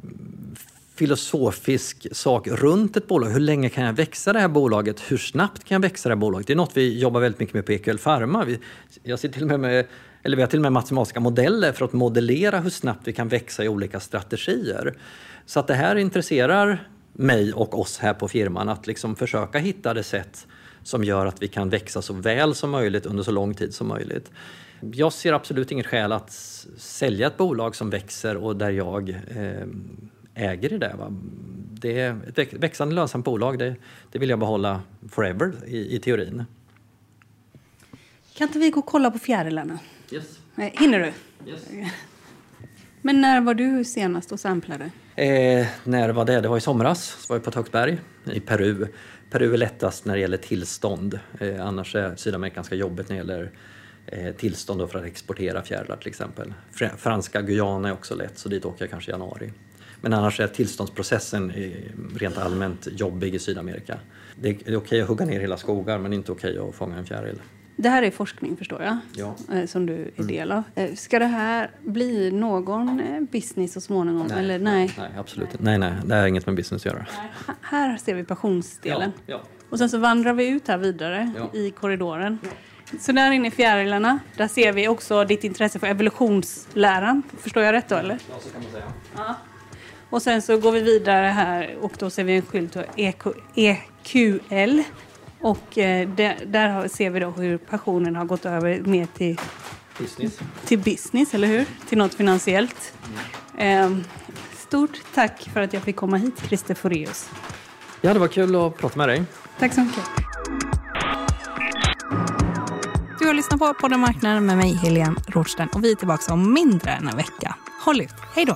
filosofisk sak runt ett bolag. Hur länge kan jag växa det här bolaget? Hur snabbt kan jag växa det här bolaget? Det är något vi jobbar väldigt mycket med på EQL Pharma. Vi, jag sitter till och med med eller vi har till och med matematiska modeller för att modellera hur snabbt vi kan växa i olika strategier. Så att det här intresserar mig och oss här på firman att liksom försöka hitta det sätt som gör att vi kan växa så väl som möjligt under så lång tid som möjligt. Jag ser absolut inget skäl att sälja ett bolag som växer och där jag eh, äger i det. Va? det är ett växande lönsamt bolag, det, det vill jag behålla forever i, i teorin. Kan inte vi gå och kolla på fjärilarna? Yes. Hinner du? Yes. (laughs) Men när var du senast och samplade? Eh, när var det? Det var i somras. Så var jag på Töcksberg i Peru. Peru är lättast när det gäller tillstånd. Eh, annars är Sydamerika ganska jobbigt när det gäller eh, tillstånd för att exportera fjärilar till exempel. Franska Guyana är också lätt, så dit åker jag kanske i januari. Men annars är tillståndsprocessen rent allmänt jobbig i Sydamerika. Det är okej att hugga ner hela skogar men inte okej att fånga en fjäril. Det här är forskning förstår jag, ja. Eh, som du är mm. del av. Eh, ska det här bli någon eh, business så småningom? Nej, eller? nej. nej absolut inte. Nej, nej, det har inget med business att göra. Nej. Här ser vi passionsdelen. Ja, ja. Och sen så vandrar vi ut här vidare i korridoren. Så där inne i fjärilarna, där ser vi också ditt intresse för evolutionsläran. Förstår jag rätt då eller? Ja, så kan man säga. Ja. Och sen så går vi vidare här och då ser vi en skylt EQL och eh, där, där ser vi då hur passionen har gått över mer till business, till business eller hur? Till något finansiellt. Mm. Eh, stort tack för att jag fick komma hit, Christer Foreus. Ja, det var kul att prata med dig. Tack så mycket. Du har lyssnat på Podden Marknaden med mig, Helene Rothstein. Och vi är tillbaka om mindre än en vecka. Håll ut. Hej då!